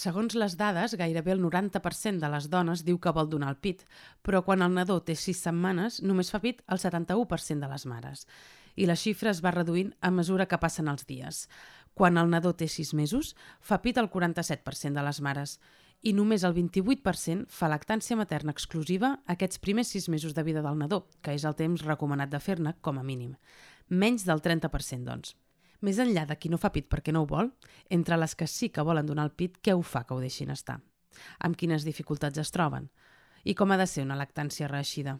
Segons les dades, gairebé el 90% de les dones diu que vol donar el pit, però quan el nadó té 6 setmanes, només fa pit el 71% de les mares. I la xifra es va reduint a mesura que passen els dies. Quan el nadó té 6 mesos, fa pit el 47% de les mares i només el 28% fa lactància materna exclusiva aquests primers 6 mesos de vida del nadó, que és el temps recomanat de fer-ne com a mínim. Menys del 30%, doncs. Més enllà de qui no fa pit perquè no ho vol, entre les que sí que volen donar el pit, què ho fa que ho deixin estar? Amb quines dificultats es troben? I com ha de ser una lactància reeixida?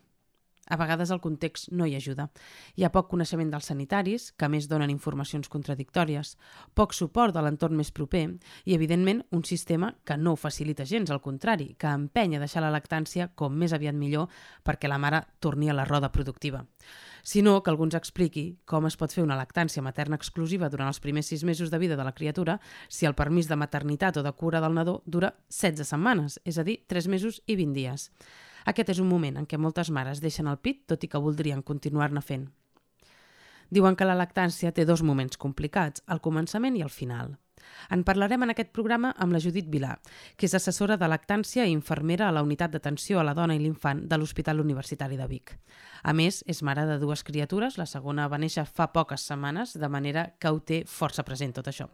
A vegades el context no hi ajuda. Hi ha poc coneixement dels sanitaris, que més donen informacions contradictòries, poc suport de l'entorn més proper i, evidentment, un sistema que no facilita gens, al contrari, que empenya a deixar la lactància com més aviat millor perquè la mare torni a la roda productiva sinó que algú ens expliqui com es pot fer una lactància materna exclusiva durant els primers sis mesos de vida de la criatura si el permís de maternitat o de cura del nadó dura 16 setmanes, és a dir, 3 mesos i 20 dies. Aquest és un moment en què moltes mares deixen el pit, tot i que voldrien continuar-ne fent. Diuen que la lactància té dos moments complicats, el començament i el final. En parlarem en aquest programa amb la Judit Vilà, que és assessora de lactància i infermera a la unitat d'atenció a la dona i l'infant de l'Hospital Universitari de Vic. A més, és mare de dues criatures, la segona va néixer fa poques setmanes, de manera que ho té força present tot això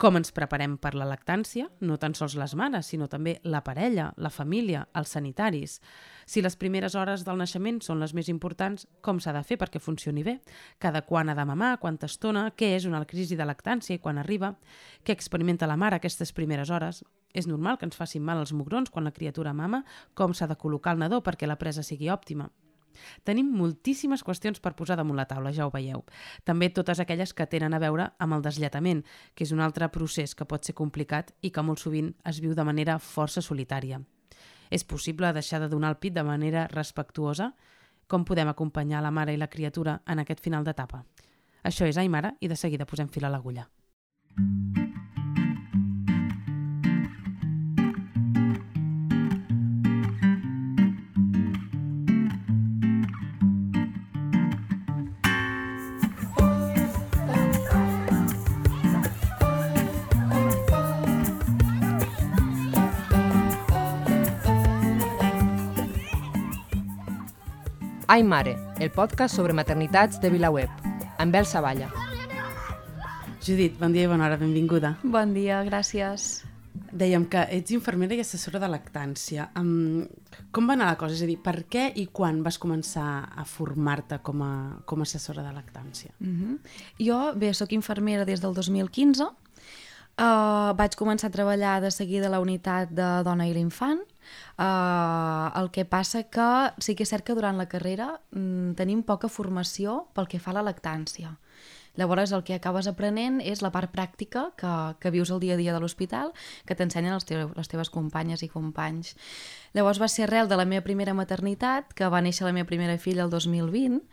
com ens preparem per la lactància, no tan sols les mares, sinó també la parella, la família, els sanitaris. Si les primeres hores del naixement són les més importants, com s'ha de fer perquè funcioni bé? Cada quan ha de mamar, quanta estona, què és una crisi de lactància i quan arriba? Què experimenta la mare aquestes primeres hores? És normal que ens facin mal els mugrons quan la criatura mama? Com s'ha de col·locar el nadó perquè la presa sigui òptima? Tenim moltíssimes qüestions per posar damunt la taula, ja ho veieu. També totes aquelles que tenen a veure amb el deslletament, que és un altre procés que pot ser complicat i que molt sovint es viu de manera força solitària. És possible deixar de donar el pit de manera respectuosa? Com podem acompanyar la mare i la criatura en aquest final d'etapa? Això és Aimara i de seguida posem fil a l'agulla. Mm. Ai Mare, el podcast sobre maternitats de VilaWeb, amb Bel Savalla. Judit, bon dia i bona hora, benvinguda. Bon dia, gràcies. Dèiem que ets infermera i assessora de lactància. Um, com va anar la cosa? És a dir, per què i quan vas començar a formar-te com, a, com a assessora de lactància? Uh mhm. -huh. Jo, bé, sóc infermera des del 2015. Uh, vaig començar a treballar de seguida a la unitat de dona i l'infant Uh, el que passa que sí que és cert que durant la carrera mm, tenim poca formació pel que fa a la lactància. Llavors el que acabes aprenent és la part pràctica que, que vius el dia a dia de l'hospital, que t'ensenyen les, les teves companyes i companys. Llavors va ser arrel de la meva primera maternitat, que va néixer la meva primera filla el 2020,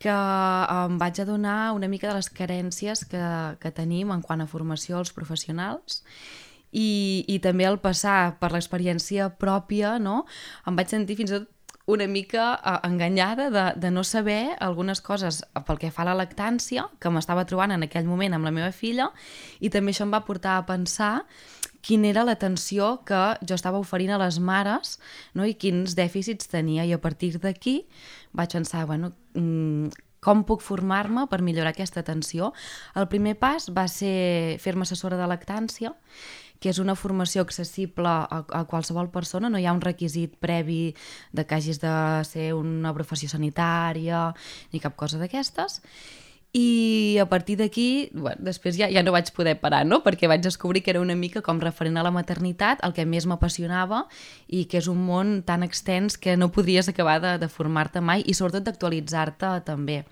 que em vaig adonar una mica de les carències que, que tenim en quant a formació als professionals i, i també al passar per l'experiència pròpia, no? em vaig sentir fins i tot una mica uh, enganyada de, de no saber algunes coses pel que fa a la lactància, que m'estava trobant en aquell moment amb la meva filla, i també això em va portar a pensar quina era l'atenció que jo estava oferint a les mares no? i quins dèficits tenia. I a partir d'aquí vaig pensar, bueno, mm, com puc formar-me per millorar aquesta atenció? El primer pas va ser fer-me assessora de lactància que és una formació accessible a, a qualsevol persona, no hi ha un requisit previ de que hagis de ser una professió sanitària ni cap cosa d'aquestes. I a partir d'aquí, bueno, després ja, ja no vaig poder parar, no? perquè vaig descobrir que era una mica com referent a la maternitat, el que més m'apassionava i que és un món tan extens que no podries acabar de, de formar-te mai i sobretot d'actualitzar-te també.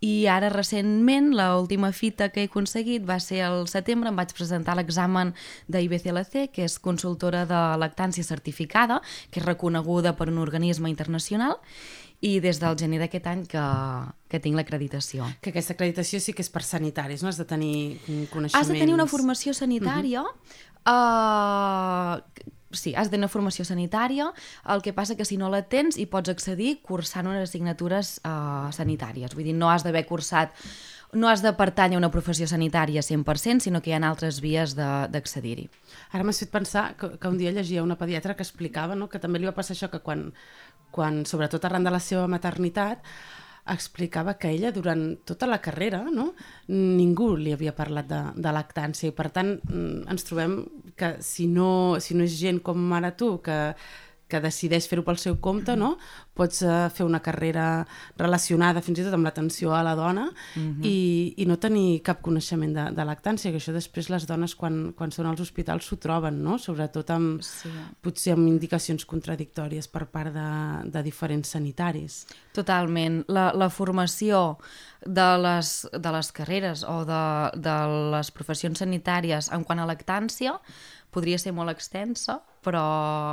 I ara recentment, l'última fita que he aconseguit va ser el setembre, em vaig presentar l'examen d'IBCLC, que és consultora de lactància certificada, que és reconeguda per un organisme internacional, i des del gener d'aquest any que, que tinc l'acreditació. Que aquesta acreditació sí que és per sanitaris, no? Has de tenir coneixements... Has de tenir una formació sanitària uh -huh. uh, sí, has de tenir formació sanitària, el que passa que si no la tens hi pots accedir cursant unes assignatures uh, sanitàries, vull dir, no has d'haver cursat no has de pertànyer a una professió sanitària 100%, sinó que hi ha altres vies d'accedir-hi. Ara m'has fet pensar que, que un dia llegia una pediatra que explicava no? que també li va passar això, que quan, quan sobretot arran de la seva maternitat, explicava que ella durant tota la carrera no? ningú li havia parlat de, de lactància i per tant mm, ens trobem que si no, si no és gent com ara tu que que decideix fer-ho pel seu compte, no? Pots uh, fer una carrera relacionada fins i tot amb l'atenció a la dona uh -huh. i, i no tenir cap coneixement de, de lactància, que això després les dones quan, quan són als hospitals s'ho troben, no? Sobretot amb, sí. potser amb indicacions contradictòries per part de, de diferents sanitaris. Totalment. La, la formació de les, de les carreres o de, de les professions sanitàries en quant a lactància podria ser molt extensa, però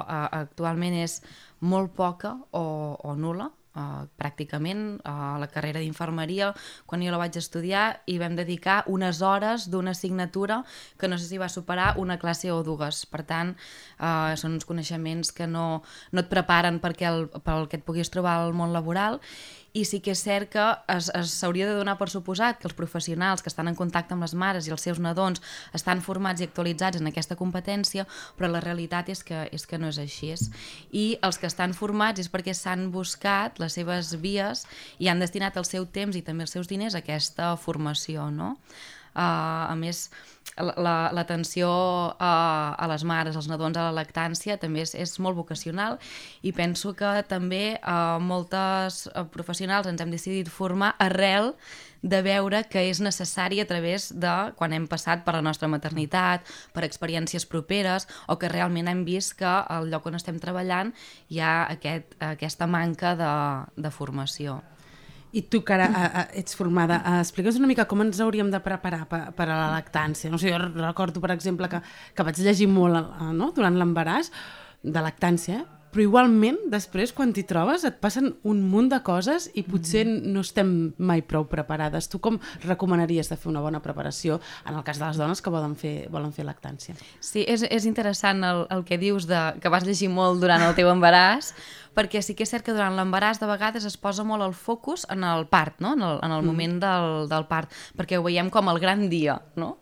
uh, actualment és molt poca o, o nula. Uh, pràcticament a uh, la carrera d'infermeria, quan jo la vaig estudiar, hi vam dedicar unes hores d'una assignatura que no sé si va superar una classe o dues. Per tant, uh, són uns coneixements que no, no et preparen perquè el, pel que et puguis trobar al món laboral i sí que és cert que s'hauria de donar per suposat que els professionals que estan en contacte amb les mares i els seus nadons estan formats i actualitzats en aquesta competència, però la realitat és que, és que no és així. I els que estan formats és perquè s'han buscat les seves vies i han destinat el seu temps i també els seus diners a aquesta formació, no? Uh, a més, l'atenció la, a, a les mares, als nadons, a la lactància, també és, és molt vocacional i penso que també uh, moltes uh, professionals ens hem decidit formar arrel de veure que és necessari a través de quan hem passat per la nostra maternitat, per experiències properes o que realment hem vist que al lloc on estem treballant hi ha aquest, aquesta manca de, de formació. I tu, que ara a, a, ets formada, explica'ns una mica com ens hauríem de preparar per, per a la lactància. No sé, jo recordo, per exemple, que, que vaig llegir molt uh, no? durant l'embaràs de lactància, però igualment després quan t'hi trobes et passen un munt de coses i potser mm. no estem mai prou preparades. Tu com recomanaries de fer una bona preparació en el cas de les dones que volen fer, volen fer lactància? Sí, és, és interessant el, el que dius de, que vas llegir molt durant el teu embaràs perquè sí que és cert que durant l'embaràs de vegades es posa molt el focus en el part, no? en el, en el mm. moment del, del part, perquè ho veiem com el gran dia, no?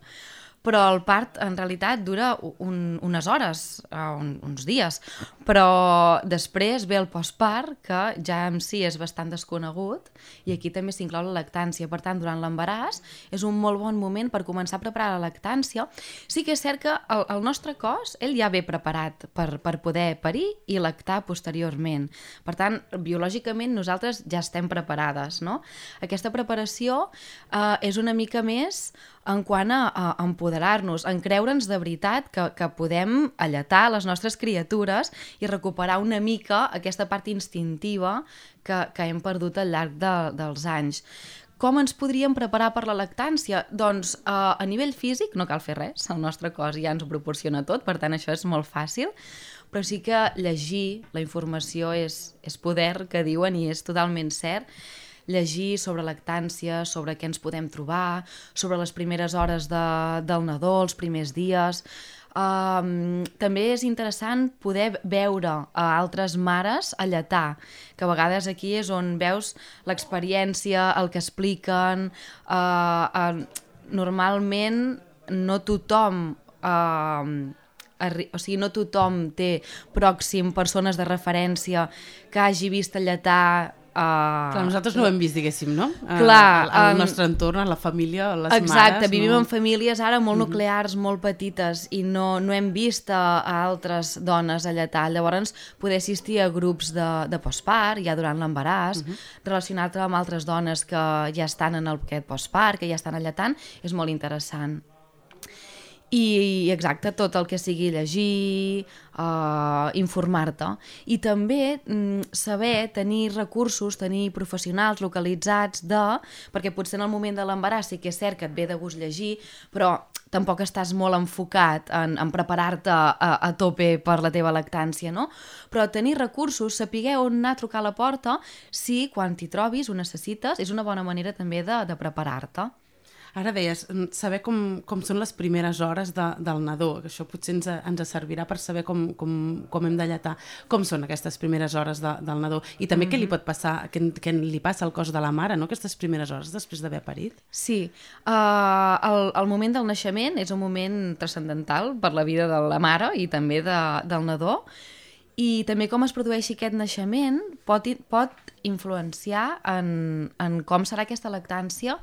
Però el part en realitat dura un, unes hores, uh, un, uns dies, però després ve el postpart, que ja en si és bastant desconegut, i aquí també s'inclou la lactància. Per tant, durant l'embaràs és un molt bon moment per començar a preparar la lactància. Sí que és cert que el, el nostre cos, ell ja ve preparat per, per poder parir i lactar posteriorment. Per tant, biològicament nosaltres ja estem preparades, no? Aquesta preparació uh, és una mica més en quant a, a empoderar-nos, en creure'ns de veritat que, que podem alletar les nostres criatures i recuperar una mica aquesta part instintiva que, que hem perdut al llarg de, dels anys. Com ens podríem preparar per la lactància? Doncs eh, a nivell físic no cal fer res, el nostre cos ja ens ho proporciona tot, per tant això és molt fàcil, però sí que llegir la informació és, és poder, que diuen, i és totalment cert, llegir sobre lactància, sobre què ens podem trobar, sobre les primeres hores de, del nadó, els primers dies... Um, també és interessant poder veure a altres mares alletar, que a vegades aquí és on veus l'experiència, el que expliquen... Uh, uh, normalment no tothom... Uh, o sigui, no tothom té pròxim persones de referència que hagi vist alletar Uh, Clar, nosaltres no ho hem vist, diguéssim, no? Clar. Al, al um, nostre entorn, a la família, a les exacte, mares... Exacte, vivim no? en famílies ara molt mhm. nuclears, molt petites, i no, no hem vist a, a altres dones allà tal. Llavors, poder assistir a grups de, de postpart, ja durant l'embaràs, mhm. -huh. relacionar-te amb altres dones que ja estan en el, aquest postpart, que ja estan allatant, és molt interessant. I, exacte, tot el que sigui llegir, uh, informar-te. I també mm, saber tenir recursos, tenir professionals localitzats de... Perquè potser en el moment de l'embaràs sí que és cert que et ve de gust llegir, però tampoc estàs molt enfocat en, en preparar-te a, a tope per la teva lactància, no? Però tenir recursos, saber on anar a trucar a la porta, si quan t'hi trobis ho necessites, és una bona manera també de, de preparar-te. Ara deies, mm, saber com, com són les primeres hores de, del nadó, que això potser ens, ens servirà per saber com, com, com hem de lletar. Com són aquestes primeres hores de, del nadó? I també mm -hmm. què li pot passar, què, què li passa al cos de la mare, no? aquestes primeres hores després d'haver parit? Sí, uh, el, el moment del naixement és un moment transcendental per la vida de la mare i també de, del nadó, i també com es produeix aquest naixement pot, pot influenciar en, en com serà aquesta lactància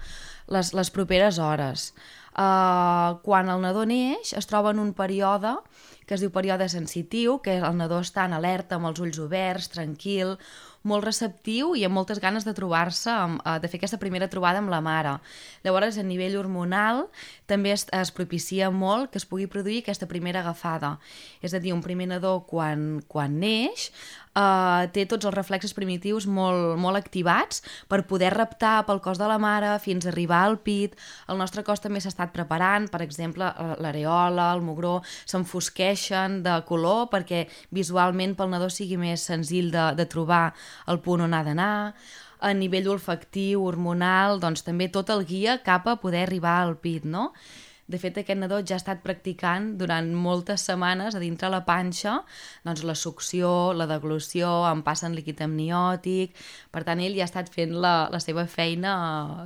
les, les properes hores. Uh, quan el nadó neix es troba en un període que es diu període sensitiu, que el nadó està en alerta amb els ulls oberts, tranquil, molt receptiu i amb moltes ganes de trobar-se, eh, de fer aquesta primera trobada amb la mare. Llavors, a nivell hormonal, també es, es propicia molt que es pugui produir aquesta primera agafada. És a dir, un primer nadó quan, quan neix eh, té tots els reflexes primitius molt, molt activats per poder reptar pel cos de la mare fins a arribar al pit. El nostre cos també s'ha estat preparant, per exemple, eh, l'areola, el mugró, s'enfosqueixen de color perquè visualment pel nadó sigui més senzill de, de trobar el punt on ha d'anar a nivell olfactiu, hormonal, doncs també tot el guia cap a poder arribar al pit, no? De fet, aquest nadó ja ha estat practicant durant moltes setmanes a dintre la panxa doncs, la succió, la deglució, en passen líquid amniòtic... Per tant, ell ja ha estat fent la, la seva feina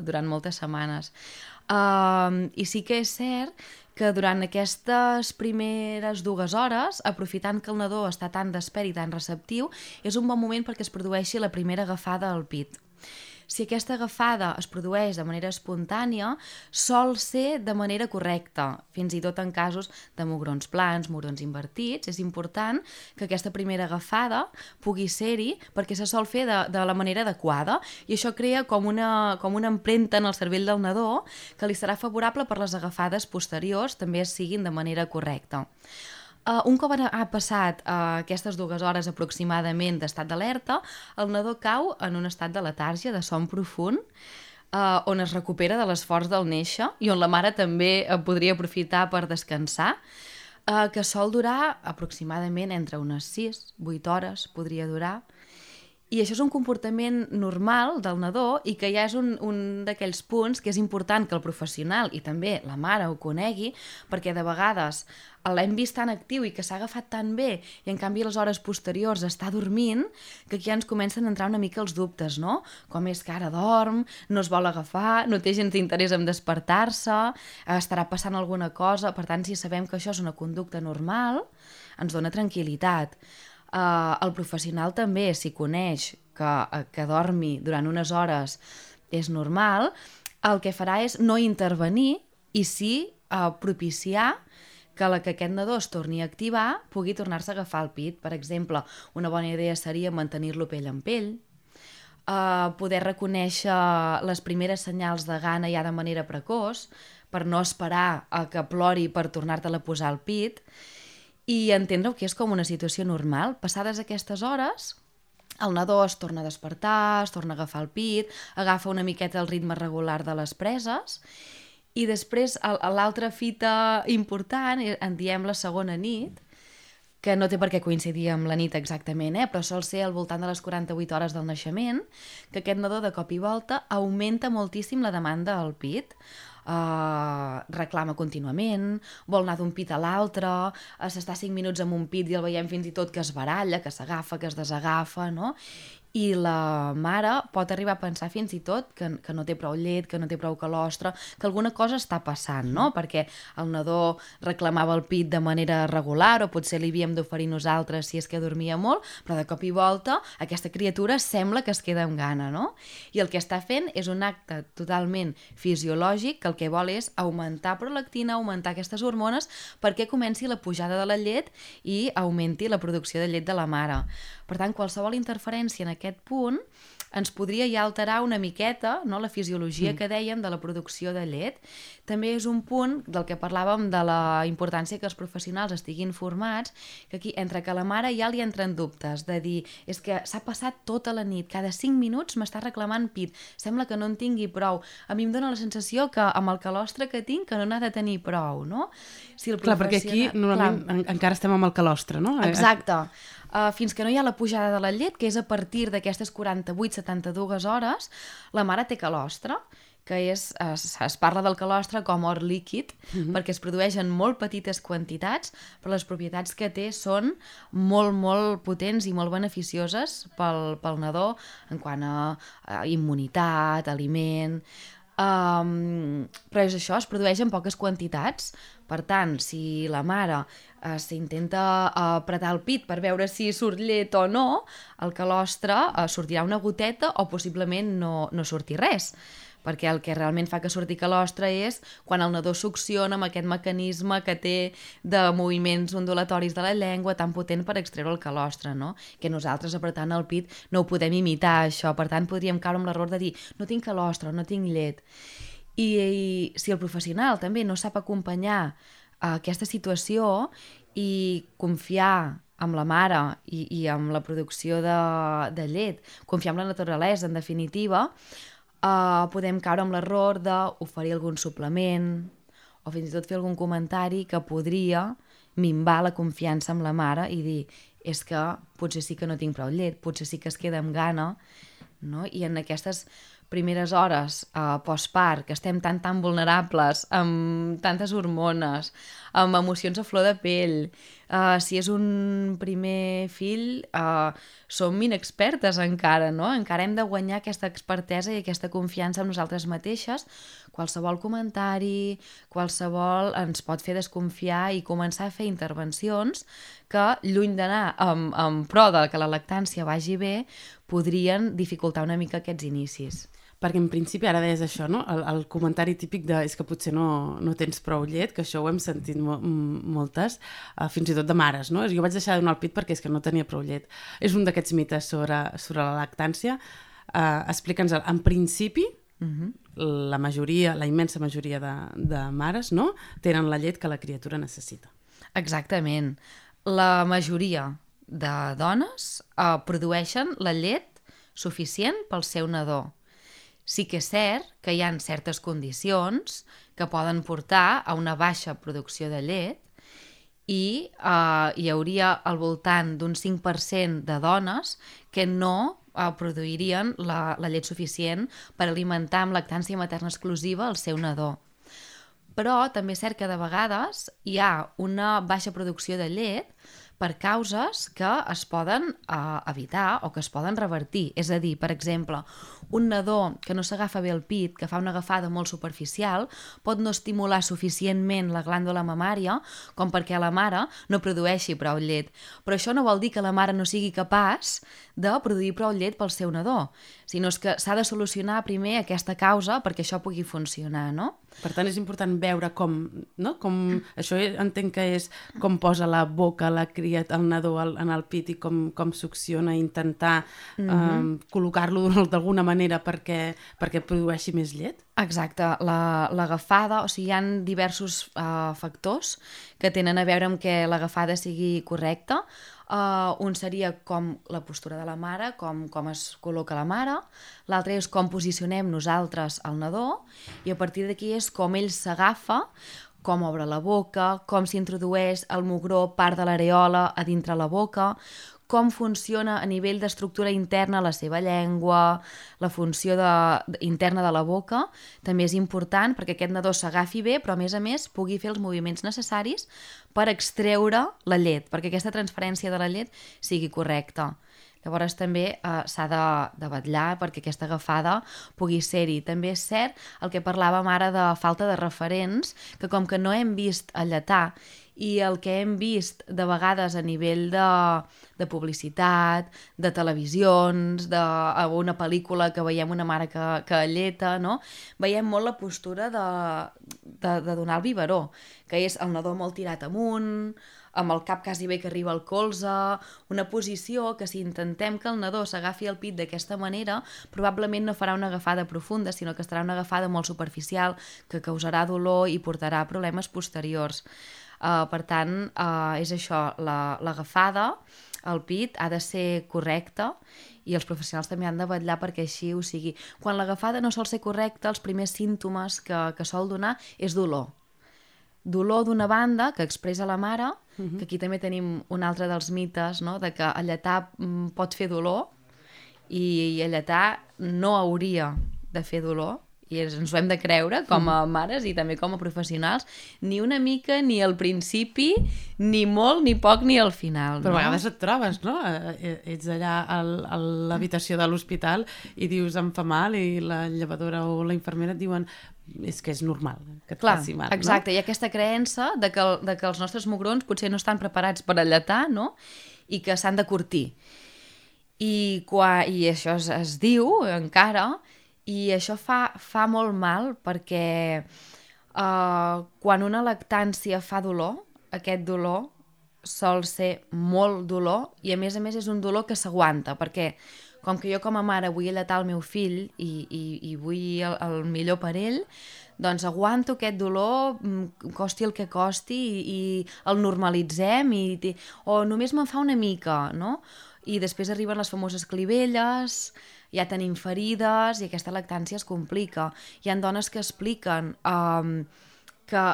durant moltes setmanes. Uh, I sí que és cert que durant aquestes primeres dues hores, aprofitant que el nadó està tan despert i tan receptiu, és un bon moment perquè es produeixi la primera agafada al pit si aquesta agafada es produeix de manera espontània, sol ser de manera correcta, fins i tot en casos de mugrons plans, mugrons invertits, és important que aquesta primera agafada pugui ser-hi perquè se sol fer de, de la manera adequada. I això crea com una, com una empremta en el cervell del nadó que li serà favorable per les agafades posteriors també siguin de manera correcta. Uh, un cop ha passat uh, aquestes dues hores aproximadament d'estat d'alerta, el nadó cau en un estat de letàrgia, de son profund, uh, on es recupera de l'esforç del néixer i on la mare també uh, podria aprofitar per descansar, uh, que sol durar aproximadament entre unes 6-8 hores, podria durar, i això és un comportament normal del nadó i que ja és un, un d'aquells punts que és important que el professional i també la mare ho conegui, perquè de vegades l'hem vist tan actiu i que s'ha agafat tan bé i en canvi les hores posteriors està dormint, que aquí ja ens comencen a entrar una mica els dubtes, no? Com és que ara dorm, no es vol agafar, no té gens d'interès en despertar-se, estarà passant alguna cosa, per tant, si sabem que això és una conducta normal, ens dona tranquil·litat eh, el professional també, si coneix que, eh, que dormi durant unes hores és normal, el que farà és no intervenir i sí eh, propiciar que la que aquest nadó es torni a activar pugui tornar-se a agafar el pit. Per exemple, una bona idea seria mantenir-lo pell en pell, eh, poder reconèixer les primeres senyals de gana ja de manera precoç, per no esperar a que plori per tornar-te-la a posar al pit, i entendre que és com una situació normal. Passades aquestes hores, el nadó es torna a despertar, es torna a agafar el pit, agafa una miqueta el ritme regular de les preses i després l'altra fita important, eh, en diem la segona nit, que no té per què coincidir amb la nit exactament, eh? però sol ser al voltant de les 48 hores del naixement, que aquest nadó de cop i volta augmenta moltíssim la demanda al pit uh, reclama contínuament, vol anar d'un pit a l'altre, uh, s'està 5 minuts amb un pit i el veiem fins i tot que es baralla, que s'agafa, que es desagafa, no? I la mare pot arribar a pensar fins i tot que, que no té prou llet, que no té prou calostre, que alguna cosa està passant, no? Perquè el nadó reclamava el pit de manera regular o potser li havíem d'oferir nosaltres si és que dormia molt, però de cop i volta aquesta criatura sembla que es queda amb gana, no? I el que està fent és un acte totalment fisiològic que el que vol és augmentar prolactina, augmentar aquestes hormones perquè comenci la pujada de la llet i augmenti la producció de llet de la mare. Per tant, qualsevol interferència en aquest punt ens podria ja alterar una miqueta no, la fisiologia mm. que dèiem de la producció de llet. També és un punt del que parlàvem de la importància que els professionals estiguin formats, que aquí, entre que la mare ja li entren dubtes, de dir, és que s'ha passat tota la nit, cada 5 minuts m'està reclamant pit, sembla que no en tingui prou. A mi em dóna la sensació que amb el calostre que tinc, que no n'ha de tenir prou, no? Si el Clar, perquè aquí normalment Clar. encara estem amb el calostre, no? Exacte uh, fins que no hi ha la pujada de la llet, que és a partir d'aquestes 48-72 hores, la mare té calostre, que és, es, es parla del calostre com or líquid, mm -hmm. perquè es produeix en molt petites quantitats, però les propietats que té són molt, molt potents i molt beneficioses pel, pel nadó en quant a, a immunitat, aliment... Um, però és això, es produeix en poques quantitats. Per tant, si la mare uh, s'intenta uh, apretar el pit per veure si surt llet o no, el calostre uh, sortirà una goteta o possiblement no, no surti res perquè el que realment fa que surti calostre és quan el nadó succiona amb aquest mecanisme que té de moviments ondulatoris de la llengua tan potent per extreure el calostre, no? Que nosaltres apretant el pit no ho podem imitar, això. Per tant, podríem caure amb l'error de dir no tinc calostre, no tinc llet. I, I si el professional també no sap acompanyar uh, aquesta situació i confiar amb la mare i, i amb la producció de, de llet, confiar en la naturalesa, en definitiva, uh, podem caure amb l'error d'oferir algun suplement o fins i tot fer algun comentari que podria minvar la confiança amb la mare i dir és que potser sí que no tinc prou llet, potser sí que es queda amb gana, no? I en aquestes primeres hores uh, postpart, que estem tan tan vulnerables, amb tantes hormones, amb emocions a flor de pell, uh, si és un primer fill, uh, som inexpertes encara, no? Encara hem de guanyar aquesta expertesa i aquesta confiança en nosaltres mateixes. Qualsevol comentari, qualsevol ens pot fer desconfiar i començar a fer intervencions que, lluny d'anar amb, amb pro de que la lactància vagi bé, podrien dificultar una mica aquests inicis perquè en principi ara deies això, no? El, el comentari típic de és que potser no, no tens prou llet, que això ho hem sentit mo moltes, uh, fins i tot de mares, no? Jo vaig deixar de donar el pit perquè és que no tenia prou llet. És un d'aquests mites sobre, sobre la lactància. Uh, Explica'ns, en principi, uh mhm. -huh. la majoria, la immensa majoria de, de mares, no?, tenen la llet que la criatura necessita. Exactament. La majoria de dones uh, produeixen la llet suficient pel seu nadó Sí que és cert que hi ha certes condicions que poden portar a una baixa producció de llet i eh, hi hauria al voltant d'un 5% de dones que no eh, produirien la, la llet suficient per alimentar amb lactància materna exclusiva el seu nadó. Però també és cert que de vegades hi ha una baixa producció de llet per causes que es poden uh, evitar o que es poden revertir. És a dir, per exemple, un nadó que no s'agafa bé el pit, que fa una agafada molt superficial, pot no estimular suficientment la glàndula mamària com perquè la mare no produeixi prou llet. Però això no vol dir que la mare no sigui capaç de produir prou llet pel seu nadó, sinó que s'ha de solucionar primer aquesta causa perquè això pugui funcionar, no? Per tant, és important veure com, no? com això entenc que és com posa la boca la cria, el nadó al, en el pit i com, com succiona, intentar mm -hmm. eh, col·locar-lo d'alguna manera perquè, perquè produeixi més llet? Exacte, l'agafada, la, o sigui, hi han diversos uh, factors que tenen a veure amb que l'agafada sigui correcta. Uh, un seria com la postura de la mare, com, com es col·loca la mare, l'altre és com posicionem nosaltres el nadó, i a partir d'aquí és com ell s'agafa, com obre la boca, com s'introdueix el mugró part de l'areola a dintre la boca, com funciona a nivell d'estructura interna la seva llengua, la funció de, interna de la boca, també és important perquè aquest nadó s'agafi bé, però a més a més pugui fer els moviments necessaris per extreure la llet, perquè aquesta transferència de la llet sigui correcta. Llavors també eh, s'ha de, de batllar perquè aquesta agafada pugui ser-hi. També és cert el que parlàvem ara de falta de referents, que com que no hem vist alletar i el que hem vist de vegades a nivell de, de publicitat, de televisions, de pel·lícula que veiem una mare que, que alleta, no? veiem molt la postura de, de, de donar el biberó, que és el nadó molt tirat amunt, amb el cap quasi bé que arriba al colze, una posició que si intentem que el nadó s'agafi el pit d'aquesta manera, probablement no farà una agafada profunda, sinó que estarà una agafada molt superficial, que causarà dolor i portarà problemes posteriors. Uh, per tant, uh, és això, l'agafada la, al pit ha de ser correcta i els professionals també han de vetllar perquè així ho sigui. Quan l'agafada no sol ser correcta, els primers símptomes que, que sol donar és dolor. Dolor d'una banda que expressa la mare, uh -huh. que aquí també tenim un altre dels mites, no? de que alletar mm, pot fer dolor i alletar no hauria de fer dolor i ens ho hem de creure com a mares i també com a professionals, ni una mica ni al principi, ni molt, ni poc, ni al final. Però no? a vegades et trobes, no? Eh, eh, Ets allà al, a l'habitació de l'hospital i dius em fa mal i la llevadora o la infermera et diuen és que és normal que et Clar, faci mal, exacte, hi ha aquesta creença de que, de que els nostres mugrons potser no estan preparats per alletar, no? I que s'han de curtir. I, quan, I això es, es diu encara, i això fa, fa molt mal perquè uh, quan una lactància fa dolor, aquest dolor sol ser molt dolor i a més a més és un dolor que s'aguanta perquè com que jo com a mare vull alletar el meu fill i, i, i vull el, el millor per ell, doncs aguanto aquest dolor, mm, costi el que costi, i, i el normalitzem, i, o només me'n fa una mica, no? I després arriben les famoses clivelles, ja tenim ferides, i aquesta lactància es complica. Hi han dones que expliquen um, que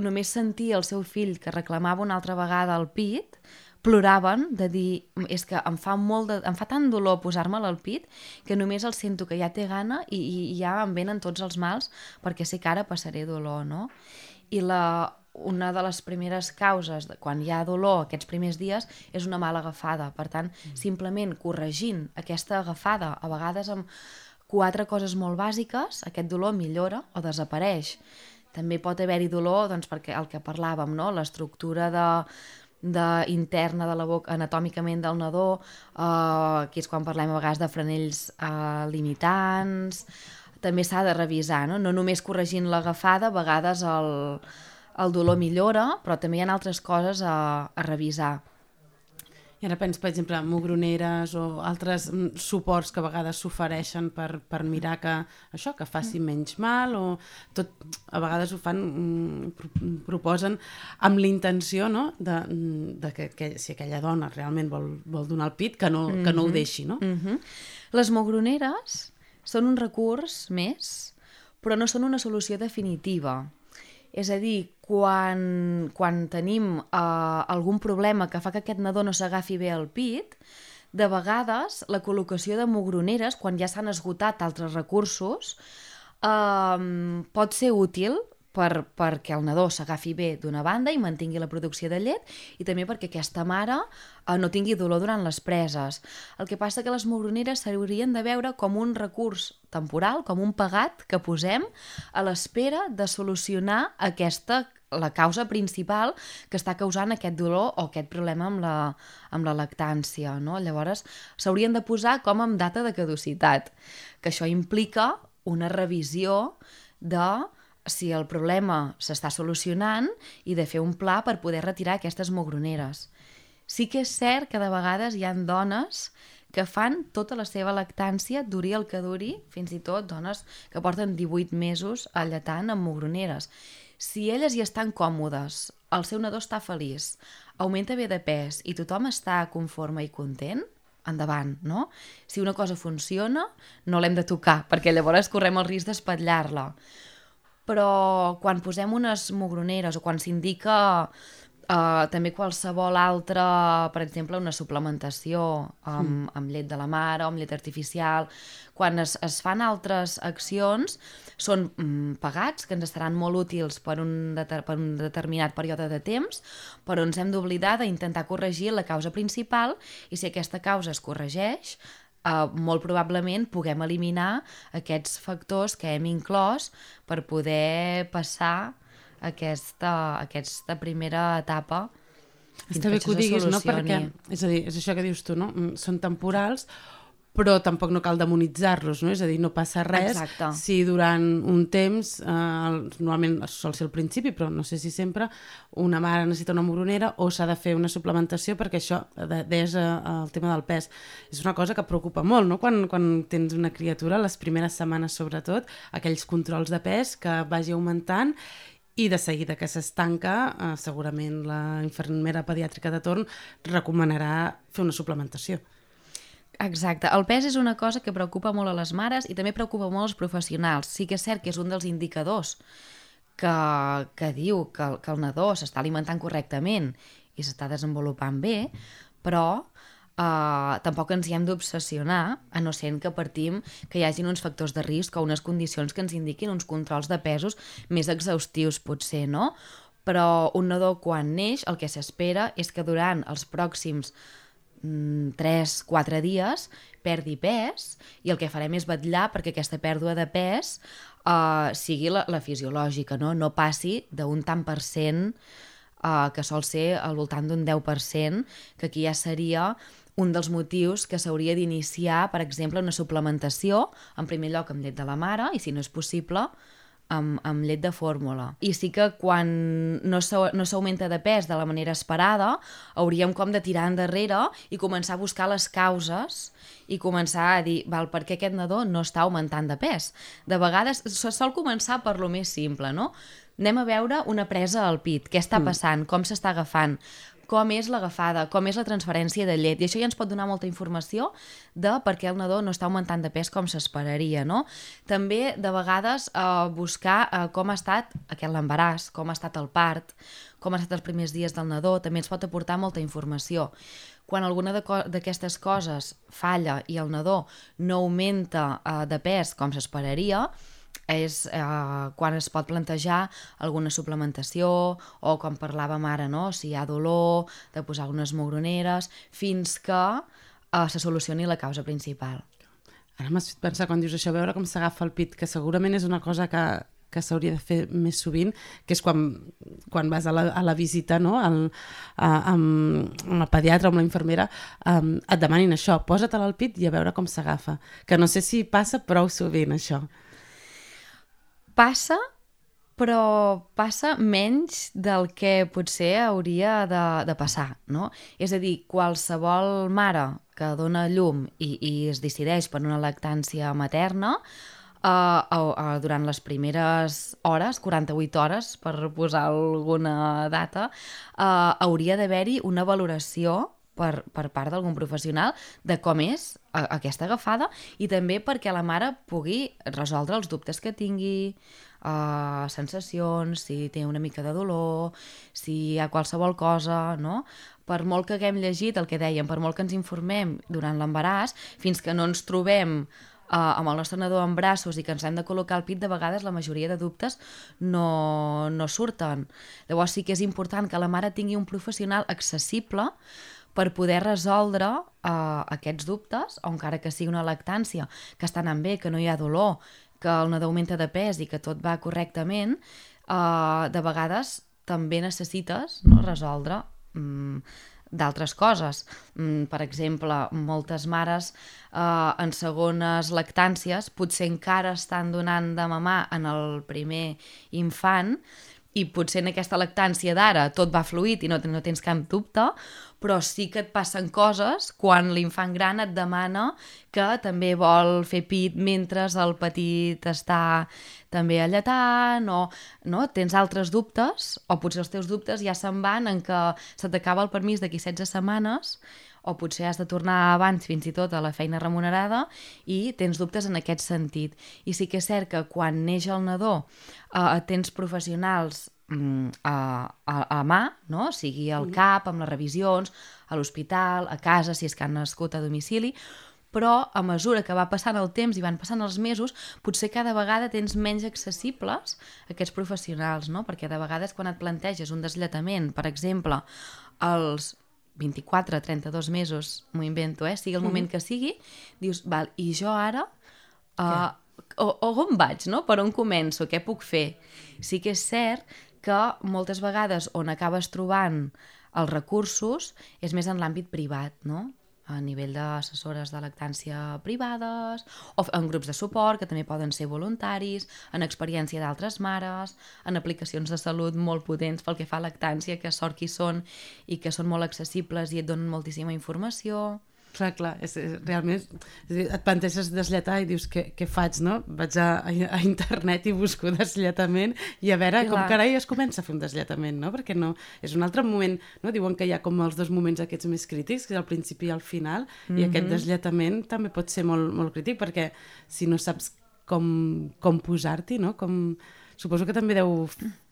només sentir el seu fill que reclamava una altra vegada el pit, ploraven de dir, és que em fa, molt de, em fa tant dolor posar-me'l al pit que només el sento que ja té gana i, i ja em venen tots els mals perquè sé que ara passaré dolor, no? I la, una de les primeres causes de quan hi ha dolor aquests primers dies és una mala agafada. Per tant, simplement corregint aquesta agafada, a vegades amb quatre coses molt bàsiques, aquest dolor millora o desapareix. També pot haver-hi dolor, doncs, perquè el que parlàvem, no? l'estructura de, de, interna de la boca anatòmicament del nadó, eh, que és quan parlem a vegades de franells eh, limitants, també s'ha de revisar, no? no només corregint l'agafada, a vegades el, el dolor millora, però també hi ha altres coses a, a revisar. I ara penso, per exemple, mugroneres o altres mm, suports que a vegades s'ofereixen per, per mirar que això, que faci menys mal o tot, a vegades ho fan, mm, pro- proposen amb l'intenció no? de, mm, de que, que si aquella dona realment vol, vol donar el pit, que no, que no ho deixi, no? Mm -hmm. Les mogroneres són un recurs més, però no són una solució definitiva. És a dir, quan, quan tenim eh, algun problema que fa que aquest nadó no s'agafi bé al pit, de vegades la col·locació de mogroneres, quan ja s'han esgotat altres recursos, eh, pot ser útil per, perquè el nadó s'agafi bé d'una banda i mantingui la producció de llet i també perquè aquesta mare eh, no tingui dolor durant les preses. El que passa que les mogroneres s'haurien de veure com un recurs temporal, com un pagat que posem a l'espera de solucionar aquesta la causa principal que està causant aquest dolor o aquest problema amb la, amb la lactància. No? Llavors, s'haurien de posar com amb data de caducitat, que això implica una revisió de si el problema s'està solucionant i de fer un pla per poder retirar aquestes mogroneres. Sí que és cert que de vegades hi han dones que fan tota la seva lactància, duri el que duri, fins i tot dones que porten 18 mesos alletant amb mogroneres. Si elles hi estan còmodes, el seu nadó està feliç, augmenta bé de pes i tothom està conforme i content, endavant, no? Si una cosa funciona, no l'hem de tocar, perquè llavors correm el risc d'espatllar-la però quan posem unes mogroneres o quan s'indica uh, també qualsevol altra, per exemple, una suplementació amb, mm. amb llet de la mare o amb llet artificial, quan es, es fan altres accions, són mm, pagats, que ens estaran molt útils per un, deter, per un determinat període de temps, però ens hem d'oblidar d'intentar corregir la causa principal i si aquesta causa es corregeix, Uh, molt probablement puguem eliminar aquests factors que hem inclòs per poder passar aquesta, aquesta primera etapa Està bé que ho diguis, no? Perquè, és a dir, és això que dius tu, no? Mm, Són temporals, però tampoc no cal demonitzar-los, no? És a dir, no passa res Exacte. si durant un temps, eh, normalment sol ser al principi, però no sé si sempre, una mare necessita una moronera o s'ha de fer una suplementació perquè això, de- deies eh, el tema del pes, és una cosa que preocupa molt, no? Quan, quan tens una criatura, les primeres setmanes sobretot, aquells controls de pes que vagi augmentant i de seguida que s'estanca, eh, segurament la infermera pediàtrica de torn recomanarà fer una suplementació. Exacte. El pes és una cosa que preocupa molt a les mares i també preocupa molt als professionals. Sí que és cert que és un dels indicadors que, que diu que, que el nadó s'està alimentant correctament i s'està desenvolupant bé, però uh, tampoc ens hi hem d'obsessionar, a no ser que partim que hi hagin uns factors de risc o unes condicions que ens indiquin uns controls de pesos més exhaustius, potser, no? Però un nadó, quan neix, el que s'espera és que durant els pròxims 3-4 mm, dies perdi pes i el que farem és vetllar perquè aquesta pèrdua de pes uh, sigui la, la fisiològica, no, no passi d'un tant per cent uh, que sol ser al voltant d'un 10%, que aquí ja seria un dels motius que s'hauria d'iniciar, per exemple, una suplementació, en primer lloc amb llet de la mare, i si no és possible, amb, amb llet de fórmula. I sí que quan no s'augmenta de pes de la manera esperada, hauríem com de tirar endarrere i començar a buscar les causes i començar a dir, val, per què aquest nadó no està augmentant de pes? De vegades sol començar per lo més simple, no? Anem a veure una presa al pit, què està mm. passant, com s'està agafant, com és l'agafada, com és la transferència de llet. I això ja ens pot donar molta informació de per què el nadó no està augmentant de pes com s'esperaria, no? També, de vegades, eh, buscar eh, com ha estat aquest l'embaràs, com ha estat el part, com ha estat els primers dies del nadó, també ens pot aportar molta informació. Quan alguna d'aquestes co coses falla i el nadó no augmenta eh, de pes com s'esperaria, és eh, quan es pot plantejar alguna suplementació o com parlàvem ara, no? si hi ha dolor, de posar unes mogroneres, fins que eh, se solucioni la causa principal. Ara m'has fet pensar, quan dius això, veure com s'agafa el pit, que segurament és una cosa que, que s'hauria de fer més sovint, que és quan, quan vas a la, a la visita no? el, a, amb, amb el pediatre o amb la infermera, um, et demanin això, posa-te'l al pit i a veure com s'agafa. Que no sé si passa prou sovint, això. Passa, però passa menys del que potser hauria de, de passar, no? És a dir, qualsevol mare que dona llum i, i es decideix per una lactància materna, uh, uh, uh, durant les primeres hores, 48 hores, per posar alguna data, uh, hauria d'haver-hi una valoració per, per part d'algun professional de com és a, aquesta agafada i també perquè la mare pugui resoldre els dubtes que tingui, uh, sensacions, si té una mica de dolor, si hi ha qualsevol cosa, no? Per molt que haguem llegit el que dèiem, per molt que ens informem durant l'embaràs, fins que no ens trobem uh, amb el nostre nadó en braços i que ens hem de col·locar al pit, de vegades la majoria de dubtes no, no surten. Llavors sí que és important que la mare tingui un professional accessible per poder resoldre uh, aquests dubtes, o encara que sigui una lactància, que està anant bé, que no hi ha dolor, que el nadó augmenta de pes i que tot va correctament, uh, de vegades també necessites no, resoldre um, d'altres coses. Um, per exemple, moltes mares uh, en segones lactàncies potser encara estan donant de mamar en el primer infant i potser en aquesta lactància d'ara tot va fluid i no, no tens cap dubte, però sí que et passen coses quan l'infant gran et demana que també vol fer pit mentre el petit està també alletant o no? tens altres dubtes o potser els teus dubtes ja se'n van en que se t'acaba el permís d'aquí 16 setmanes o potser has de tornar abans fins i tot a la feina remunerada i tens dubtes en aquest sentit. I sí que és cert que quan neix el nadó eh, tens professionals a, a, a mà, no? sigui al CAP, amb les revisions, a l'hospital, a casa, si és que han nascut a domicili, però a mesura que va passant el temps i van passant els mesos, potser cada vegada tens menys accessibles aquests professionals, no? perquè de vegades quan et planteges un deslletament, per exemple, als 24, 32 mesos, m'ho invento, eh? sigui el moment mm que sigui, dius, val, i jo ara... Uh, o, o on vaig, no? Per on començo? Què puc fer? Sí que és cert que moltes vegades on acabes trobant els recursos és més en l'àmbit privat, no? a nivell d'assessores de lactància privades o en grups de suport que també poden ser voluntaris, en experiència d'altres mares, en aplicacions de salut molt potents pel que fa a lactància, que sort qui són i que són molt accessibles i et donen moltíssima informació. Clar, clar, és, és, realment és dir, et planteges deslletar i dius què, què faig, no? Vaig a, a, internet i busco deslletament i a veure clar. com carai es comença a fer un deslletament, no? Perquè no, és un altre moment, no? Diuen que hi ha com els dos moments aquests més crítics, que és al principi i al final, mm -hmm. i aquest mhm. deslletament també pot ser molt, molt crític perquè si no saps com, com posar-t'hi, no? Com... Suposo que també deu